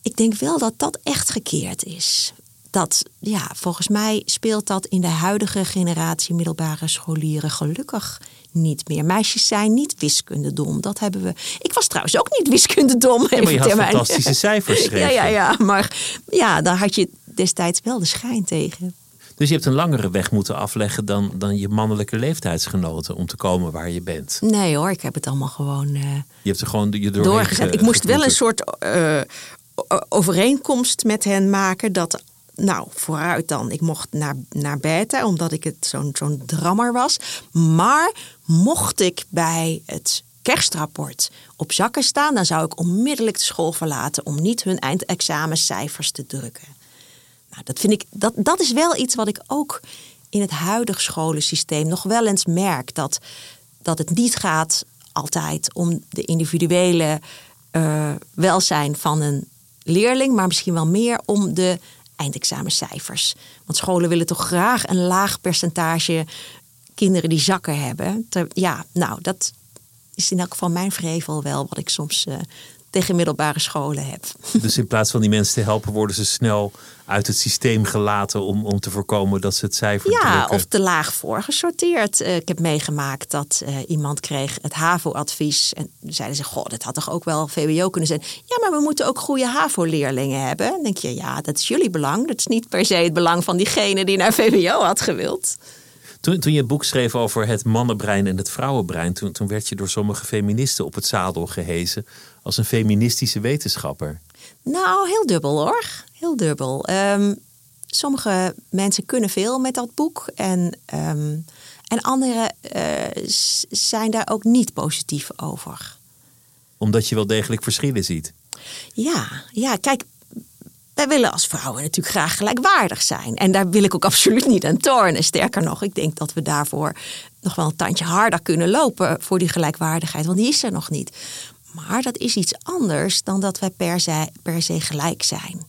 ik denk wel dat dat echt gekeerd is. Dat, ja, volgens mij speelt dat in de huidige generatie middelbare scholieren gelukkig niet meer. Meisjes zijn niet wiskundedom. Dat hebben we. Ik was trouwens ook niet wiskundedom. Ja, maar je had fantastische cijfers. ja, ja, ja. Maar ja, daar had je destijds wel de schijn tegen. Dus je hebt een langere weg moeten afleggen dan, dan je mannelijke leeftijdsgenoten om te komen waar je bent. Nee hoor, ik heb het allemaal gewoon. Uh, je hebt er gewoon je doorgezet. Ik moest wel een soort uh, overeenkomst met hen maken dat. Nou, vooruit dan. Ik mocht naar, naar beta, omdat ik het zo'n zo'n drammer was. Maar mocht ik bij het kerstrapport op zakken staan, dan zou ik onmiddellijk de school verlaten om niet hun eindexamencijfers te drukken. Nou, dat, vind ik, dat, dat is wel iets wat ik ook in het huidige scholensysteem nog wel eens merk. Dat, dat het niet gaat altijd om de individuele uh, welzijn van een leerling, maar misschien wel meer om de eindexamencijfers. Want scholen willen toch graag een laag percentage kinderen die zakken hebben. ja, nou, dat is in elk geval mijn vrevel wel wat ik soms uh, tegen middelbare scholen heb. Dus in plaats van die mensen te helpen, worden ze snel uit het systeem gelaten om, om te voorkomen dat ze het cijfer Ja, of te laag voorgesorteerd. Uh, ik heb meegemaakt dat uh, iemand kreeg het HAVO-advies. En zeiden ze, goh, dat had toch ook wel VWO kunnen zijn. Ja, maar we moeten ook goede HAVO-leerlingen hebben. Dan denk je, ja, dat is jullie belang. Dat is niet per se het belang van diegene die naar VWO had gewild. Toen, toen je het boek schreef over het mannenbrein en het vrouwenbrein, toen, toen werd je door sommige feministen op het zadel gehezen als een feministische wetenschapper. Nou, heel dubbel hoor. Heel dubbel. Um, sommige mensen kunnen veel met dat boek en, um, en anderen uh, zijn daar ook niet positief over. Omdat je wel degelijk verschillen ziet. Ja, ja, kijk, wij willen als vrouwen natuurlijk graag gelijkwaardig zijn. En daar wil ik ook absoluut niet aan tornen. Sterker nog, ik denk dat we daarvoor nog wel een tandje harder kunnen lopen voor die gelijkwaardigheid. Want die is er nog niet. Maar dat is iets anders dan dat wij per se, per se gelijk zijn.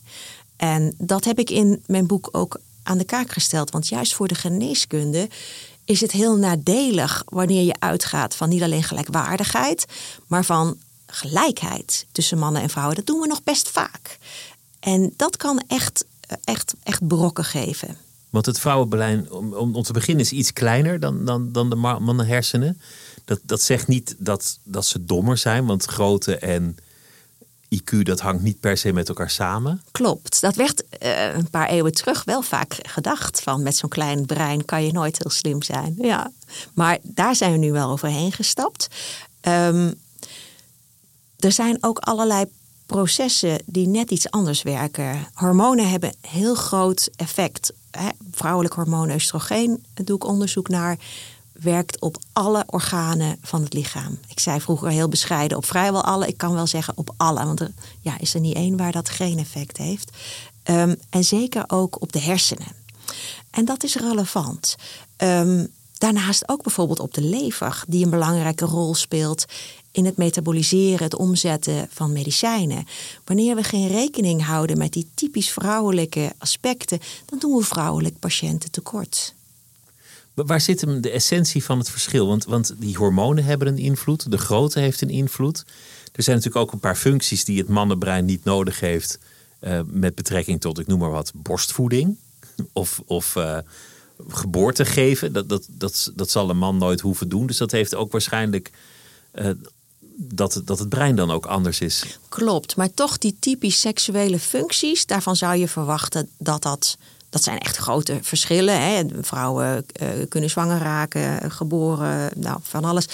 En dat heb ik in mijn boek ook aan de kaak gesteld. Want juist voor de geneeskunde is het heel nadelig wanneer je uitgaat van niet alleen gelijkwaardigheid, maar van gelijkheid tussen mannen en vrouwen. Dat doen we nog best vaak. En dat kan echt, echt, echt brokken geven. Want het vrouwenbeleid, om, om, te beginnen, is iets kleiner dan, dan, dan de mannenhersenen. Dat, dat zegt niet dat, dat ze dommer zijn, want grootte en IQ, dat hangt niet per se met elkaar samen. Klopt. Dat werd uh, een paar eeuwen terug wel vaak gedacht. Van met zo'n klein brein kan je nooit heel slim zijn. Ja. Maar daar zijn we nu wel overheen gestapt. Um, er zijn ook allerlei processen die net iets anders werken. Hormonen hebben heel groot effect. Vrouwelijk hormoon oestrogeen, doe ik onderzoek naar, werkt op alle organen van het lichaam. Ik zei vroeger heel bescheiden op vrijwel alle. Ik kan wel zeggen op alle, want er ja, is er niet één waar dat geen effect heeft. Ehm, en zeker ook op de hersenen. En dat is relevant. Um, daarnaast ook bijvoorbeeld op de lever, die een belangrijke rol speelt in het metaboliseren, het omzetten van medicijnen. Wanneer we geen rekening houden met die typisch vrouwelijke aspecten, dan doen we vrouwelijk patiënten tekort. Waar zit hem de essentie van het verschil? Want, want die hormonen hebben een invloed, de grootte heeft een invloed. Er zijn natuurlijk ook een paar functies die het mannenbrein niet nodig heeft. Uh, met betrekking tot, ik noem maar wat, borstvoeding. Of, of uh, geboorte geven. Dat, dat, dat, dat zal een man nooit hoeven doen. Dus dat heeft ook waarschijnlijk uh, dat, dat het brein dan ook anders is. Klopt, maar toch die typisch seksuele functies, daarvan zou je verwachten dat dat. Dat zijn echt grote verschillen. Hè. Vrouwen uh, kunnen zwanger raken, geboren, nou, van alles.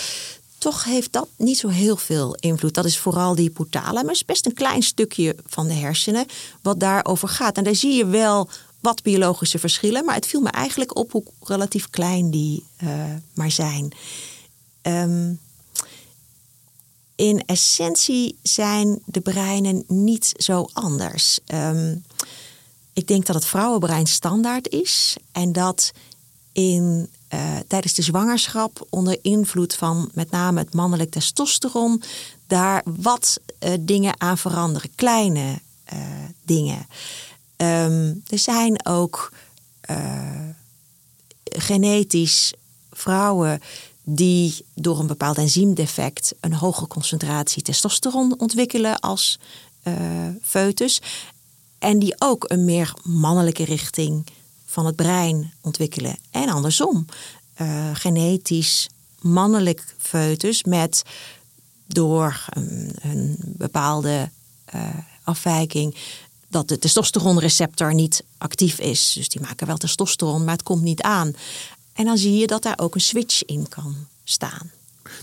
Toch heeft dat niet zo heel veel invloed. Dat is vooral die hypothalamus, best een klein stukje van de hersenen, wat daarover gaat. En daar zie je wel wat biologische verschillen, maar het viel me eigenlijk op hoe relatief klein die uh, maar zijn. Um, in essentie zijn de breinen niet zo anders. Um, ik denk dat het vrouwenbrein standaard is en dat in, uh, tijdens de zwangerschap onder invloed van met name het mannelijk testosteron daar wat uh, dingen aan veranderen, kleine uh, dingen. Um, er zijn ook genetisch vrouwen die door een bepaald enzymdefect een hoge concentratie testosteron ontwikkelen als uh, foetus. En die ook een meer mannelijke richting van het brein ontwikkelen. En andersom, uh, genetisch mannelijk foetus met door een, een bepaalde uh, afwijking dat de testosteronreceptor niet actief is. Dus die maken wel testosteron, maar het komt niet aan. En dan zie je dat daar ook een switch in kan staan.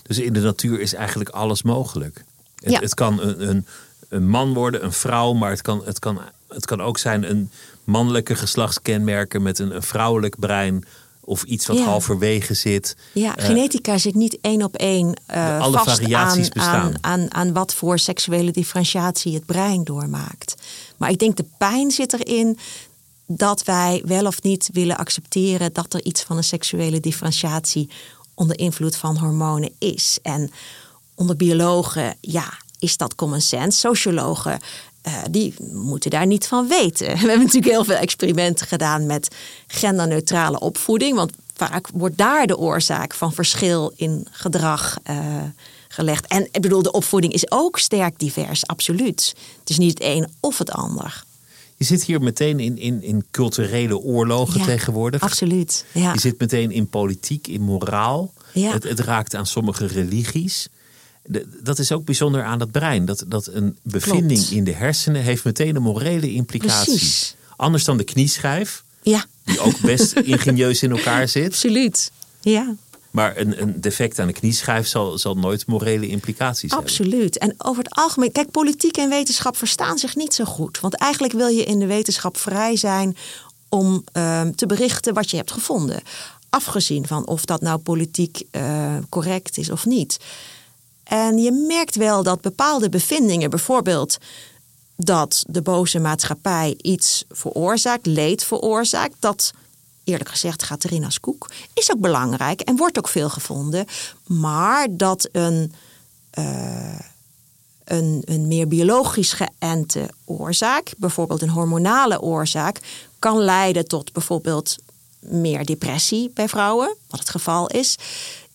Dus in de natuur is eigenlijk alles mogelijk. Het, het kan een, een, een, man worden, een vrouw, maar het kan, het, kan, het kan ook zijn een mannelijke geslachtskenmerken met een, een vrouwelijk brein of iets wat halverwege zit. Ja, uh, genetica zit niet één op één uh, alle vast variaties aan, bestaan. Aan, aan, aan wat voor seksuele differentiatie het brein doormaakt. Maar ik denk de pijn zit erin dat wij wel of niet willen accepteren dat er iets van een seksuele differentiatie onder invloed van hormonen is. En onder biologen, ja, is dat common sense. Sociologen, uh, die moeten daar niet van weten. We hebben natuurlijk heel veel experimenten gedaan met genderneutrale opvoeding. Want vaak wordt daar de oorzaak van verschil in gedrag uh, gelegd. En ik bedoel, de opvoeding is ook sterk divers, absoluut. Het is niet het een of het ander. Je zit hier meteen in, in, in culturele oorlogen tegenwoordig. Absoluut. Ja. Je zit meteen in politiek, in moraal. Ja. Het, het raakt aan sommige religies. Dat is ook bijzonder aan het brein. Dat, dat een bevinding in de hersenen heeft meteen een morele implicatie. Precies. Anders dan de knieschijf. Ja. Die ook best ingenieus in elkaar zit. Absoluut. Ja. Maar een, een defect aan de knieschijf zal, zal nooit morele implicaties Absoluut. hebben. Absoluut. En over het algemeen, kijk, politiek en wetenschap verstaan zich niet zo goed. Want eigenlijk wil je in de wetenschap vrij zijn om uh, te berichten wat je hebt gevonden. Afgezien van of dat nou politiek uh, correct is of niet. En je merkt wel dat bepaalde bevindingen, bijvoorbeeld dat de boze maatschappij iets veroorzaakt, leed veroorzaakt, dat eerlijk gezegd gaat erin als koek. Is ook belangrijk en wordt ook veel gevonden. Maar dat een, uh, een, een meer biologisch geënte oorzaak, bijvoorbeeld een hormonale oorzaak, kan leiden tot bijvoorbeeld meer depressie bij vrouwen, wat het geval is,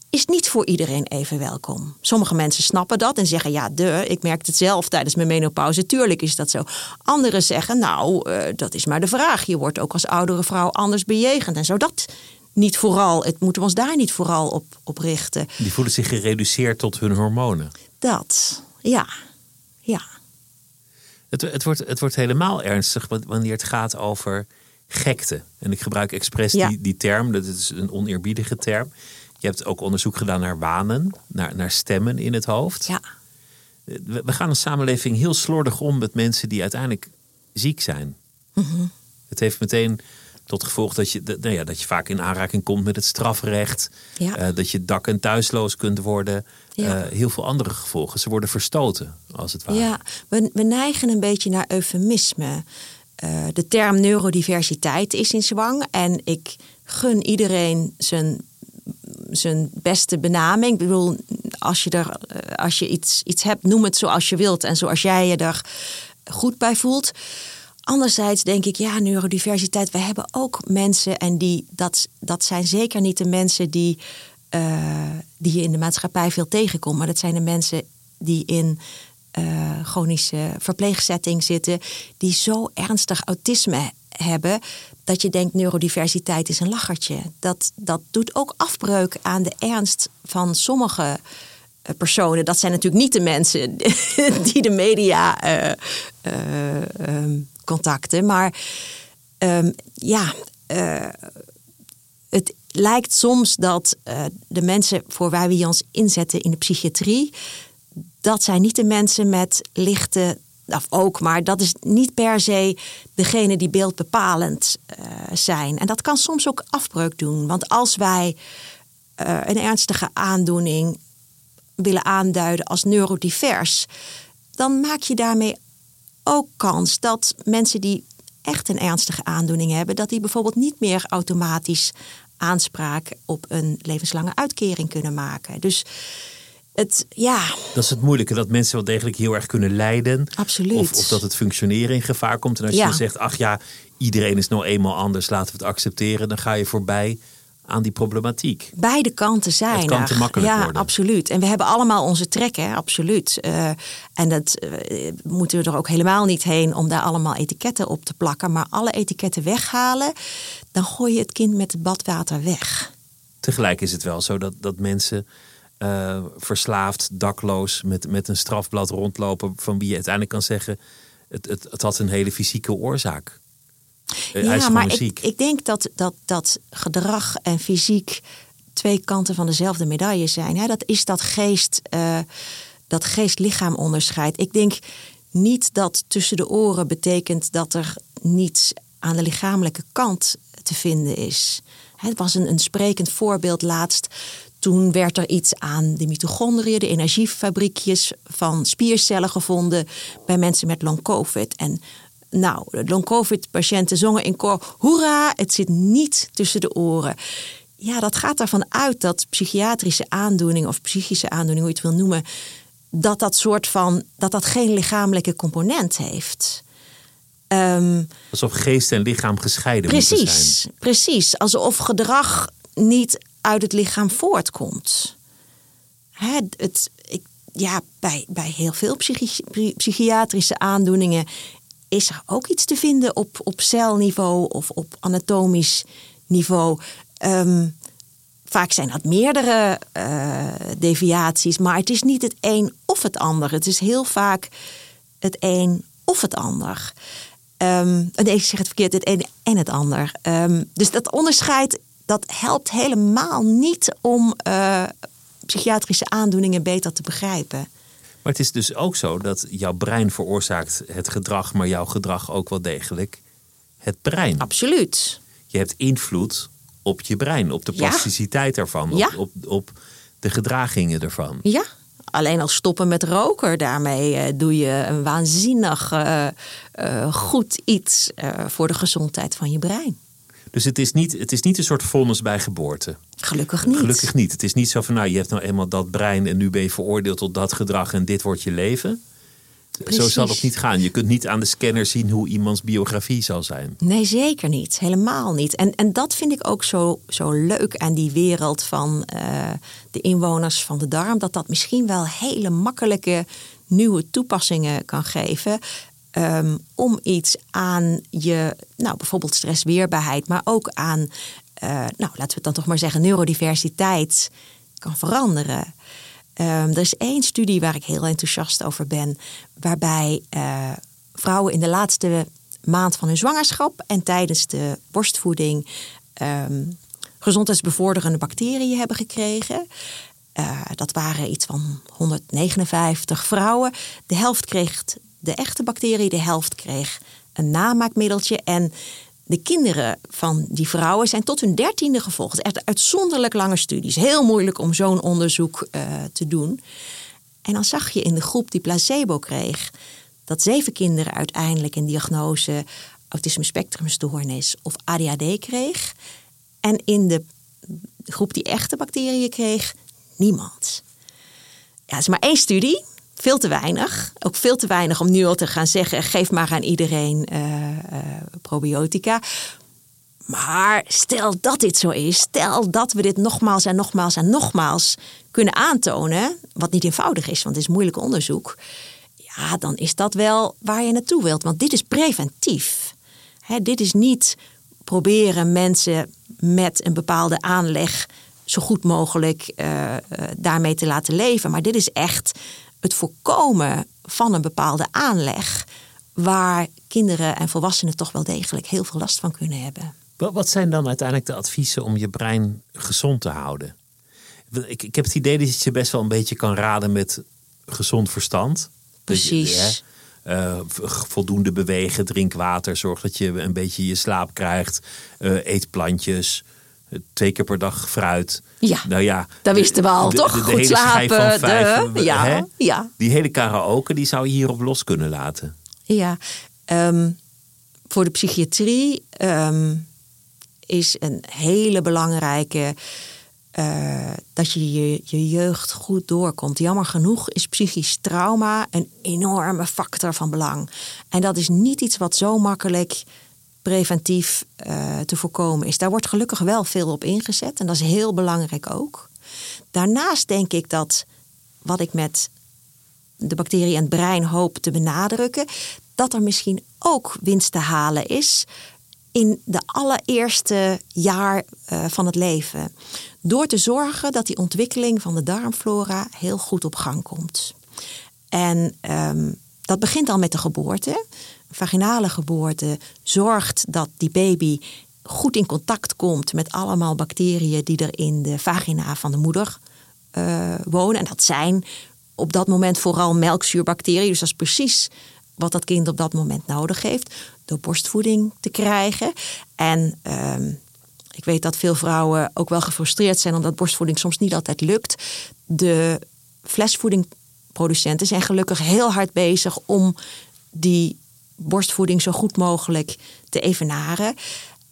is niet voor iedereen even welkom. Sommige mensen snappen dat en zeggen: Ja, de, ik merk het zelf tijdens mijn menopauze. Tuurlijk is dat zo. Anderen zeggen: Nou, uh, dat is maar de vraag. Je wordt ook als oudere vrouw anders bejegend en zo. Dat niet vooral, het moeten we ons daar niet vooral op, op richten. Die voelen zich gereduceerd tot hun hormonen. Dat, ja. Ja. Het, het, wordt, het wordt helemaal ernstig wanneer het gaat over gekte. En ik gebruik expres die, die term, dat is een oneerbiedige term. Je hebt ook onderzoek gedaan naar wanen, naar, naar stemmen in het hoofd. Ja. We, we gaan een samenleving heel slordig om met mensen die uiteindelijk ziek zijn. Mm Het heeft meteen tot gevolg dat je, nou ja, dat je vaak in aanraking komt met het strafrecht. Ja. Uh, dat je dak- en thuisloos kunt worden. Ja. Uh, heel veel andere gevolgen. Ze worden verstoten, als het ware. Ja, we, we neigen een beetje naar eufemisme. Uh, de term neurodiversiteit is in zwang. En ik gun iedereen zijn, zijn beste benaming. Ik bedoel, als je, er, als je iets, iets hebt, noem het zoals je wilt. En zoals jij je er goed bij voelt. Anderzijds denk ik, ja, neurodiversiteit. We hebben ook mensen en die, dat, dat zijn zeker niet de mensen die, uh, die je in de maatschappij veel tegenkomt. Maar dat zijn de mensen die in uh, chronische verpleegzetting zitten, die zo ernstig autisme hebben. Dat je denkt, neurodiversiteit is een lachertje. Dat, dat doet ook afbreuk aan de ernst van sommige personen. Dat zijn natuurlijk niet de mensen die de media uh, uh, um, contacten. Maar um, ja, het lijkt soms dat de mensen voor waar we ons inzetten in de psychiatrie, dat zijn niet de mensen met lichte. Of ook, maar dat is niet per se degene die beeldbepalend zijn. En dat kan soms ook afbreuk doen. Want als wij een ernstige aandoening willen aanduiden als neurodivers, dan maak je daarmee ook kans dat mensen die echt een ernstige aandoening hebben, dat die bijvoorbeeld niet meer automatisch aanspraak op een levenslange uitkering kunnen maken. Dus het, ja. Dat is het moeilijke, dat mensen wel degelijk heel erg kunnen lijden. Absoluut. Of, of dat het functioneren in gevaar komt. En als Ja. je zegt, ach ja, iedereen is nou eenmaal anders, laten we het accepteren, dan ga je voorbij aan die problematiek. Beide kanten zijn Het kan te makkelijk ja, worden. absoluut. En we hebben allemaal onze trekken, absoluut. Eh, en dat eh, moeten we er ook helemaal niet heen om daar allemaal etiketten op te plakken. Maar alle etiketten weghalen, dan gooi je het kind met het badwater weg. Tegelijk is het wel zo dat, dat mensen eh, verslaafd, dakloos, met, met een strafblad rondlopen, van wie je uiteindelijk kan zeggen: het, het, het had een hele fysieke oorzaak. Hij is ja, maar ik, ik denk dat, dat, dat gedrag en fysiek twee kanten van dezelfde medaille zijn. Hè? Dat is dat geest, eh, dat geest-lichaam onderscheid. Ik denk niet dat tussen de oren betekent dat er niets aan de lichamelijke kant te vinden is. Het was een, een sprekend voorbeeld laatst. Toen werd er iets aan de mitochondriën, de energiefabriekjes van spiercellen gevonden bij mensen met long COVID. En nou, de long-covid-patiënten zongen in koor: Hoera, het zit niet tussen de oren. Ja, dat gaat ervan uit dat psychiatrische aandoening of psychische aandoening, hoe je het wil noemen, dat dat soort van dat dat geen lichamelijke component heeft. Ehm, Alsof geest en lichaam gescheiden moeten zijn. precies, precies. Alsof gedrag niet uit het lichaam voortkomt. Het, ik, ja, bij, bij heel veel psychi- psychiatrische aandoeningen is er ook iets te vinden op, op celniveau of op anatomisch niveau. Ehm, vaak zijn dat meerdere eh, deviaties, maar het is niet het een of het ander. Het is heel vaak het een of het ander. Ehm, nee, ik zeg het verkeerd, het een en het ander. Ehm, dus dat onderscheid, dat helpt helemaal niet om eh, psychiatrische aandoeningen beter te begrijpen. Maar het is dus ook zo dat jouw brein veroorzaakt het gedrag, maar jouw gedrag ook wel degelijk het brein. Absoluut. Je hebt invloed op je brein, op de Ja. plasticiteit ervan, Ja. op, op, de gedragingen ervan. Ja, alleen al stoppen met roken, daarmee eh, doe je een waanzinnig eh, goed iets voor de gezondheid van je brein. Dus het is, niet, het is niet een soort vonnis bij geboorte. Gelukkig niet. Gelukkig niet. Het is niet zo van, nou, je hebt nou eenmaal dat brein en nu ben je veroordeeld tot dat gedrag en dit wordt je leven. Zo zal het niet gaan. Je kunt niet aan de scanner zien hoe iemands biografie zal zijn. Nee, zeker niet. Helemaal niet. En, en dat vind ik ook zo, zo leuk aan die wereld van uh, de inwoners van de darm. Dat dat misschien wel hele makkelijke nieuwe toepassingen kan geven. Um, om iets aan je, nou bijvoorbeeld stressweerbaarheid, maar ook aan, uh, nou laten we het dan toch maar zeggen, neurodiversiteit kan veranderen. Um, er is één studie waar ik heel enthousiast over ben, waarbij uh, vrouwen in de laatste maand van hun zwangerschap en tijdens de borstvoeding um, gezondheidsbevorderende bacteriën hebben gekregen. Uh, dat waren iets van 159 vrouwen. De helft kreeg de echte bacterie, de helft kreeg een namaakmiddeltje. En de kinderen van die vrouwen zijn tot hun dertiende gevolgd. Echt uitzonderlijk lange studies. Heel moeilijk om zo'n onderzoek uh, te doen. En dan zag je in de groep die placebo kreeg... dat zeven kinderen uiteindelijk een diagnose... autisme spectrumstoornis of ADHD kreeg. En in de groep die echte bacteriën kreeg, niemand. Ja, is maar één studie, veel te weinig. Ook veel te weinig om nu al te gaan zeggen: geef maar aan iedereen uh, uh, probiotica. Maar stel dat dit zo is, stel dat we dit nogmaals en nogmaals en nogmaals kunnen aantonen, wat niet eenvoudig is, want het is moeilijk onderzoek, ja, dan is dat wel waar je naartoe wilt. Want dit is preventief. He, dit is niet proberen mensen met een bepaalde aanleg zo goed mogelijk uh, daarmee te laten leven. Maar dit is echt het voorkomen van een bepaalde aanleg waar kinderen en volwassenen toch wel degelijk heel veel last van kunnen hebben. Wat zijn dan uiteindelijk de adviezen om je brein gezond te houden? Ik, ik heb het idee dat je best wel een beetje kan raden met gezond verstand. Precies. uh, voldoende bewegen, drink water, zorg dat je een beetje je slaap krijgt, uh, eet plantjes twee keer per dag fruit. Ja, nou ja, dat wisten we al, toch? De, Goed slapen. Van vijf, de, ja, hè? ja. Die hele karaoke, die zou je hierop los kunnen laten. Ja, um, voor de psychiatrie um, is een hele belangrijke... Uh, dat je, je je jeugd goed doorkomt. Jammer genoeg is psychisch trauma een enorme factor van belang. En dat is niet iets wat zo makkelijk preventief uh, te voorkomen is. Daar wordt gelukkig wel veel op ingezet en dat is heel belangrijk ook. Daarnaast denk ik dat wat ik met de bacterie en het brein hoop te benadrukken, dat er misschien ook winst te halen is in de allereerste jaar uh, van het leven. Door te zorgen dat die ontwikkeling van de darmflora heel goed op gang komt. En um, dat begint al met de geboorte vaginale geboorte zorgt dat die baby goed in contact komt met allemaal bacteriën die er in de vagina van de moeder uh, wonen. En dat zijn op dat moment vooral melkzuurbacteriën. Dus dat is precies wat dat kind op dat moment nodig heeft. Door borstvoeding te krijgen. En uh, ik weet dat veel vrouwen ook wel gefrustreerd zijn omdat borstvoeding soms niet altijd lukt. De flesvoedingproducenten zijn gelukkig heel hard bezig om die borstvoeding zo goed mogelijk te evenaren.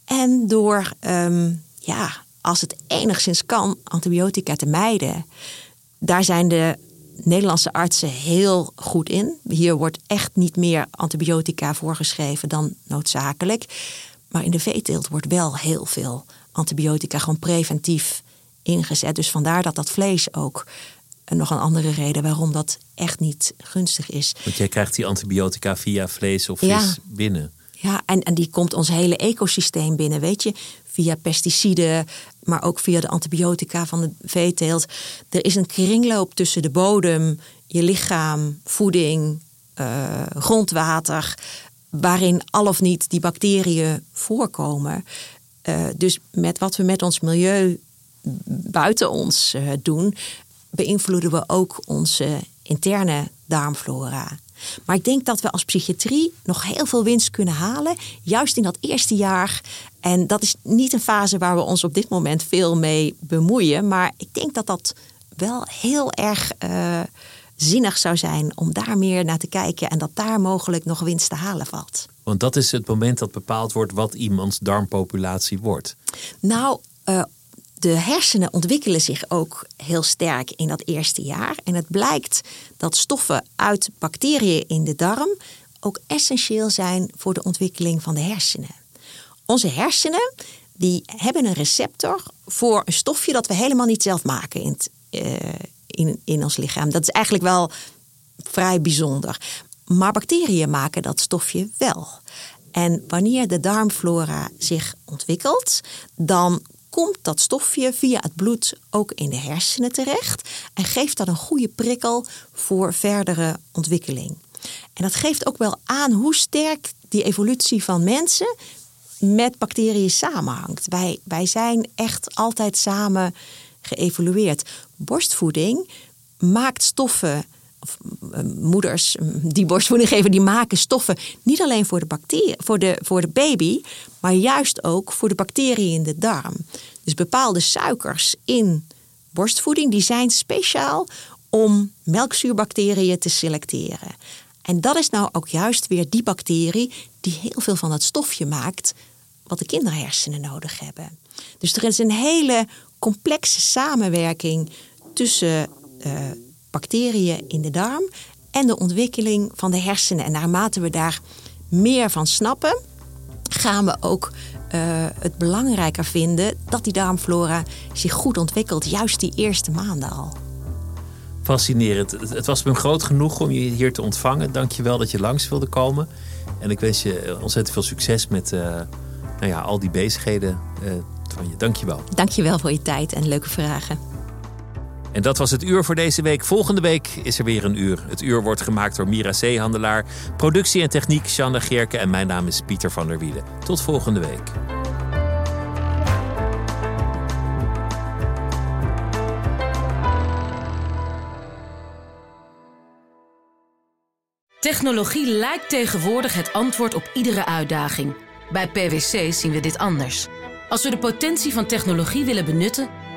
En door, um, ja, als het enigszins kan, antibiotica te mijden. Daar zijn de Nederlandse artsen heel goed in. Hier wordt echt niet meer antibiotica voorgeschreven dan noodzakelijk. Maar in de veeteelt wordt wel heel veel antibiotica gewoon preventief ingezet. Dus vandaar dat dat vlees ook nog een andere reden waarom dat echt niet gunstig is. Want jij krijgt die antibiotica via vlees of vis ja. binnen. Ja, en, en die komt ons hele ecosysteem binnen, weet je. Via pesticiden, maar ook via de antibiotica van de veeteelt. Er is een kringloop tussen de bodem, je lichaam, voeding, uh, grondwater... waarin al of niet die bacteriën voorkomen. Uh, dus met wat we met ons milieu buiten ons uh, doen beïnvloeden we ook onze interne darmflora. Maar ik denk dat we als psychiatrie nog heel veel winst kunnen halen, juist in dat eerste jaar. En dat is niet een fase waar we ons op dit moment veel mee bemoeien. Maar ik denk dat dat wel heel erg uh, zinnig zou zijn om daar meer naar te kijken en dat daar mogelijk nog winst te halen valt. Want dat is het moment dat bepaald wordt wat iemands darmpopulatie wordt. Nou, uh, de hersenen ontwikkelen zich ook heel sterk in dat eerste jaar. En het blijkt dat stoffen uit bacteriën in de darm ook essentieel zijn voor de ontwikkeling van de hersenen. Onze hersenen die hebben een receptor voor een stofje dat we helemaal niet zelf maken in, uh, in, in ons lichaam. Dat is eigenlijk wel vrij bijzonder. Maar bacteriën maken dat stofje wel. En wanneer de darmflora zich ontwikkelt, dan komt dat stofje via het bloed ook in de hersenen terecht en geeft dat een goede prikkel voor verdere ontwikkeling. En dat geeft ook wel aan hoe sterk die evolutie van mensen met bacteriën samenhangt. Wij, wij zijn echt altijd samen geëvolueerd. Borstvoeding maakt stoffen of eh, moeders die borstvoeding geven, die maken stoffen niet alleen voor de, voor, de, voor de baby, maar juist ook voor de bacteriën in de darm. Dus bepaalde suikers in borstvoeding, die zijn speciaal om melkzuurbacteriën te selecteren. En dat is nou ook juist weer die bacterie die heel veel van dat stofje maakt wat de kinderhersenen nodig hebben. Dus er is een hele complexe samenwerking tussen uh, bacteriën in de darm en de ontwikkeling van de hersenen. En naarmate we daar meer van snappen, gaan we ook uh, het belangrijker vinden dat die darmflora zich goed ontwikkelt, juist die eerste maanden al. Fascinerend. Het was me groot genoeg om je hier te ontvangen. Dank je wel dat je langs wilde komen. En ik wens je ontzettend veel succes met uh, nou ja, al die bezigheden uh, van je. Dank je wel. Dank je wel voor je tijd en leuke vragen. En dat was het uur voor deze week. Volgende week is er weer een uur. Het uur wordt gemaakt door Mira Zeehandelaar. Productie en techniek Shanna Geerke en mijn naam is Pieter van der Wielen. Tot volgende week. Technologie lijkt tegenwoordig het antwoord op iedere uitdaging. Bij PwC zien we dit anders. Als we de potentie van technologie willen benutten